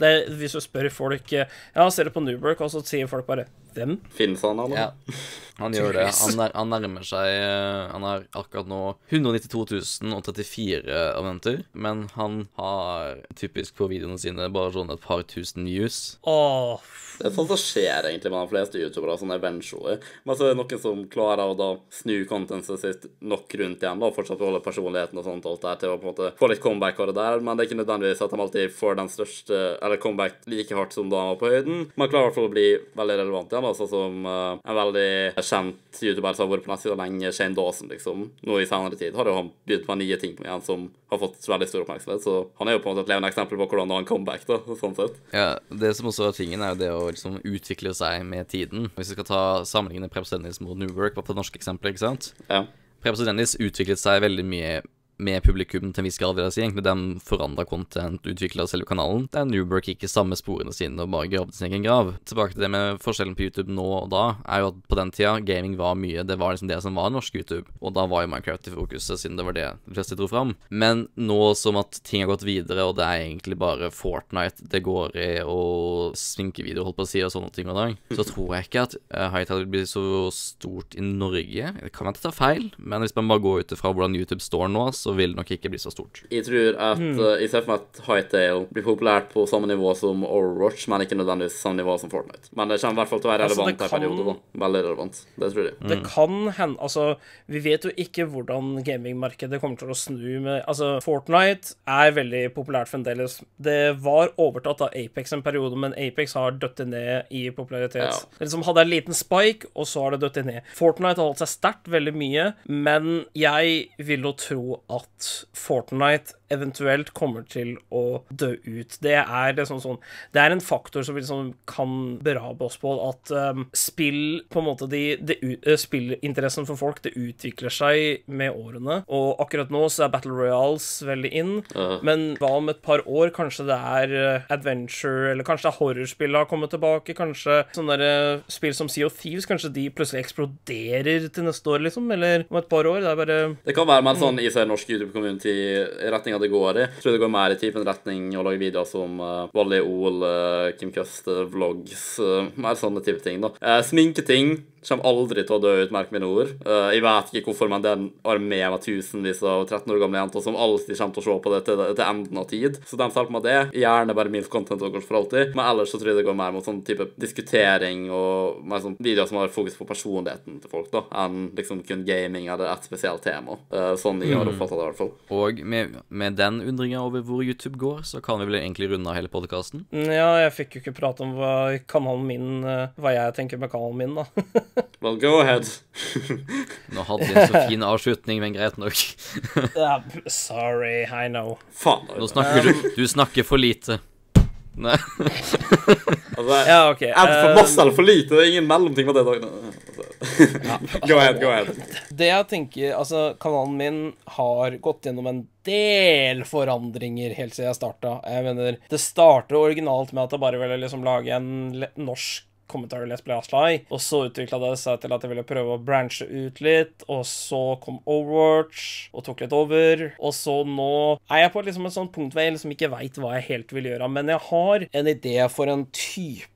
Det, hvis du spør folk eh, Ja, ser du på Newberg, og så sier folk bare Hvem? Finnes han, eller? Ja, han gjør det. Han, er, han nærmer seg eh, Han har akkurat nå 192 034 abonnenter, men han har typisk på videoene sine bare sånn et par tusen views. Åh, Det er sånt som skjer egentlig med de fleste youtubere, sånn eventually. Men så er det noen som klarer å da snu contentet sitt nok rundt igjen, da, fortsatt beholde personligheten og sånt, alt der, til å på en måte få litt comeback av det der, men det er ikke nødvendigvis at de alltid får den største, eller comeback like hardt som da han var på høyden. Man klarer i hvert fall å bli veldig relevant igjen, da, sånn som uh, en veldig kjent youtuber som har vært på nettsida lenge, Shane Dawson, liksom. Nå i senere tid har jo han begynt med nye ting igjen som har fått veldig stor oppmerksomhet, så han er jo på en måte et levende eksempel på hvordan han comeback, da, sånn sett. Ja, Det som også er tingen, er jo det å liksom utvikle seg med tiden. Hvis vi skal ta sammenligne Preps Dennis mot New Work, bare på det norske eksempelet, ikke sant? Ja. Preps Dennis utviklet seg veldig mye med publikum til en viss grad, vil jeg si. Egentlig den forandra content, utvikla selve kanalen. Der Newberg gikk i samme sporene sine og bare gravde sin egen grav. Tilbake til det med forskjellen på YouTube nå og da, er jo at på den tida gaming var mye Det var liksom det som var norsk YouTube, og da var jo Minecraft i fokuset, siden det var det de fleste dro fram. Men nå som at ting har gått videre, og det er egentlig bare Fortnite det går i, og sminkevideoer, holdt på å si, og sånne ting og dag, så <laughs> tror jeg ikke at uh, Hightail vil bli så stort i Norge. Det kan være at jeg tar feil, men hvis man bare går ut ifra hvordan YouTube står nå, så vil det nok ikke bli så stort. Jeg tror at uh, Jeg ser for meg at Hightail blir populært på samme nivå som Overwatch, men ikke nødvendigvis samme nivå som Fortnite. Men det kommer i hvert fall til å være Altså, relevant i en kan- periode, da. Veldig relevant. Det tror jeg. Det kan hende Altså, vi vet jo ikke hvordan gamingmarkedet kommer til å snu med Altså, Fortnite er veldig populært fremdeles. Det var overtatt av Apex en periode, men Apex har dødd ned i popularitet. Ja. Det liksom hadde en liten spike, og så har det dødd ned. Fortnite har holdt seg sterkt veldig mye, men jeg vil jo tro at Fortnite eventuelt kommer til å dø ut. Det er liksom sånn Det er en faktor som liksom kan berabe oss på, at um, spill på en måte de, de, u- eh, Spillinteressen for folk, det utvikler seg med årene. Og akkurat nå så er Battle Royals veldig in. Men hva om et par år? Kanskje det er eh, adventure, eller kanskje det er horrorspill har kommet tilbake? Kanskje sånne der, eh, spill som Sea of Thieves, kanskje de plutselig eksploderer til neste år, liksom? Eller om et par år? Det er bare Det kan være mer sånn i seg norsk YouTube-community i det går i. Jeg tror det går mer i typen retning å lage videoer som uh, Wally Ol, uh, Kim Custer, vlogs, uh, mer sånne type ting, da. Sminketing kommer aldri til å dø ut, merk mine ord. Uh, jeg vet ikke hvorfor, men det er en armé med tusenvis av 13 år gamle jenter som alltid kommer til å se på det til, til enden av tid. Så de hjelper med det. Gjerne bare minst content og for alltid. Men ellers så tror jeg det går mer mot sånn type diskutering og mer sånn videoer som har fokus på personligheten til folk, da, enn liksom kun gaming eller et spesielt tema. Uh, sånn jeg har oppfatta det, i hvert fall. Og med, med den undringa over hvor YouTube går, så kan vi vel egentlig runde av hele podkasten. Ja, jeg fikk jo ikke prate om hva kanalen min eh, Hva jeg tenker med kanalen min, da. <laughs> Well, go ahead. <laughs> Nå hadde vi en så fin avslutning, men greit nok. <laughs> uh, Sorry, I know. Faen. Nå snakker du Du snakker for lite. Nei. <laughs> Altså, Ja, OK. Enten for eh, masse eller for lite. Det er ingen mellomting på det. Altså. go ahead, go ahead. det jeg tenker Altså, kanalen min har gått gjennom en del forandringer helt siden jeg starta. Jeg mener, det starter originalt med at jeg bare ville liksom lage en norsk kommentar Let's Play Aslai, og så utvikla det seg til at jeg ville prøve å branche ut litt, og så kom Overwatch og tok litt over, og så nå er jeg på liksom et sånt punkt hvor jeg liksom ikke veit hva jeg helt vil gjøre, men jeg har en idé for en type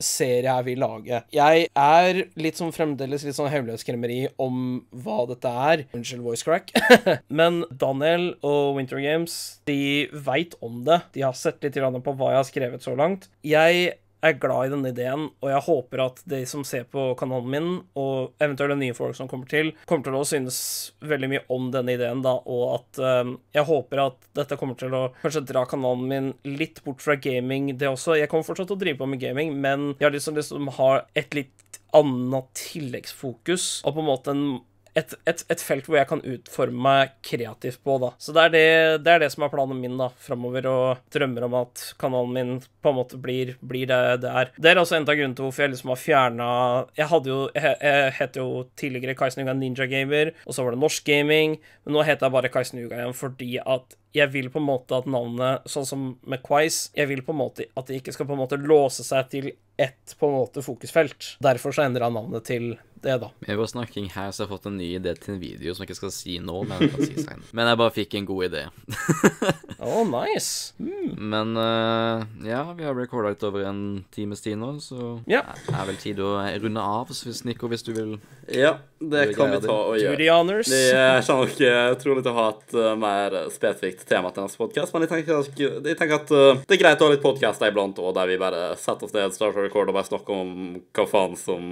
serie jeg vil lage. Jeg er litt sånn fremdeles litt sånn hemmelighetskremmeri om hva dette er. Unnskyld voice crack. <laughs> Men Daniel og Winter Games, de veit om det. De har sett litt på hva jeg har skrevet så langt. Jeg er glad i denne ideen, og jeg håper at de som ser på kanalen min, og eventuelle nye folk som kommer til, kommer til å synes veldig mye om denne ideen, da, og at um, jeg håper at dette kommer til å kanskje dra kanalen min litt bort fra gaming, det også. Jeg kommer fortsatt til å drive på med gaming, men jeg har lyst til å liksom ha et litt annet tilleggsfokus, og på en måte en et, et, et felt hvor jeg kan utforme meg kreativt på, da. Så det er det, det er det som er planen min da, framover, og drømmer om at kanalen min på en måte blir, blir det det er. Det er også en av grunnene til hvorfor jeg liksom har fjerna Jeg hadde jo Jeg, jeg het jo tidligere Kaisen Ninja Gamer, og så var det Norsk Gaming, men nå heter jeg bare Kaisen igjen fordi at jeg vil på en måte at navnet, sånn som med Quiz, jeg vil på en måte at det ikke skal på en måte låse seg til ett på en måte fokusfelt. Derfor så endrer jeg navnet til det, da. Med vår snakking her så har jeg fått en ny idé til en video som jeg ikke skal si nå, men jeg kan si. Men jeg bare fikk en god idé. <laughs> oh, nice. Men uh, ja, vi har recorda litt over en times tid nå, så Ja. det er vel tid å runde av, så hvis Nico, hvis du vil Ja, det kan vi ta og Do gjøre. the honors. Vi eh, kommer nok eh, trolig til å ha et uh, mer spesifikt tema til neste podkast, men jeg tenker, at- jeg tenker at uh, det er greit å ha litt podkaster iblant òg, der vi bare setter oss ned, starter record og bare snakker om hva faen som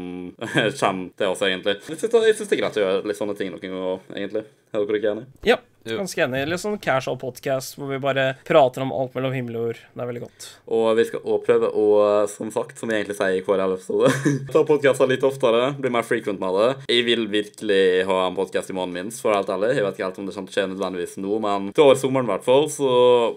<laughs> kommer til oss, egentlig. Jeg syns det er greit å gjøre litt sånne ting noen ganger, egentlig. Er dere ikke enig? Ja. Ganske enig. Litt sånn casual podcast hvor vi bare prater om alt mellom himmel og jord. Det er veldig godt. Og vi skal også prøve å, som sagt, som vi egentlig sier i hver episode, <laughs> ta podkaster litt oftere, bli mer frequent med det. Jeg vil virkelig ha en podkast i måneden minst, for helt ærlig. Jeg vet ikke helt om det kommer til å skje nødvendigvis nå, men til over sommeren i hvert fall, så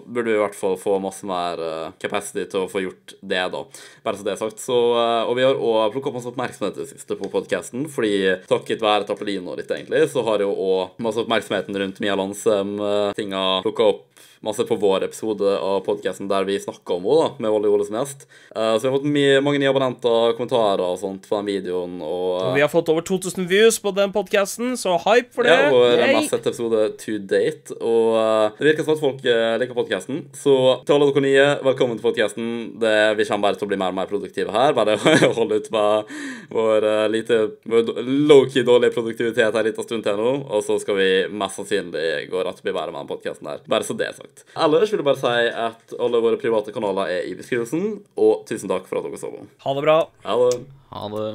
burde vi i hvert fall få masse mer eh, capacity til å få gjort det, da. Bare så det er sagt. Så, eh, og vi har òg plukka opp masse oppmerksomhet i det siste på podkasten, fordi takket være Tappelino ditt, egentlig, så har jo òg masse oppmerksomheten rundt Mia tinga plukka opp masse på vår episode av podkasten der vi snakka om henne, da, med Olli Ole som gjest. Uh, så vi har fått mye, mange nye abonnenter, kommentarer og sånt på den videoen, og Og vi har fått over 2000 views på den podkasten, så hype for det. ja, vår mest sette episode to date. Og uh, det virker som at folk eh, liker podkasten. Så til alle dere nye, velkommen til podkasten. Vi kommer bare til å bli mer og mer produktive her. Bare <laughs> holde ut med vår lite low-key dårlige produktivitet her en liten stund til nå. Og så skal vi mest sannsynlig gå rett og bli bedre med den podkasten her. Bare så det er sagt. Ellers vil jeg bare si at alle våre private kanaler er i beskrivelsen, og tusen takk for at dere så på. Ha det bra. Ha det. Ha det.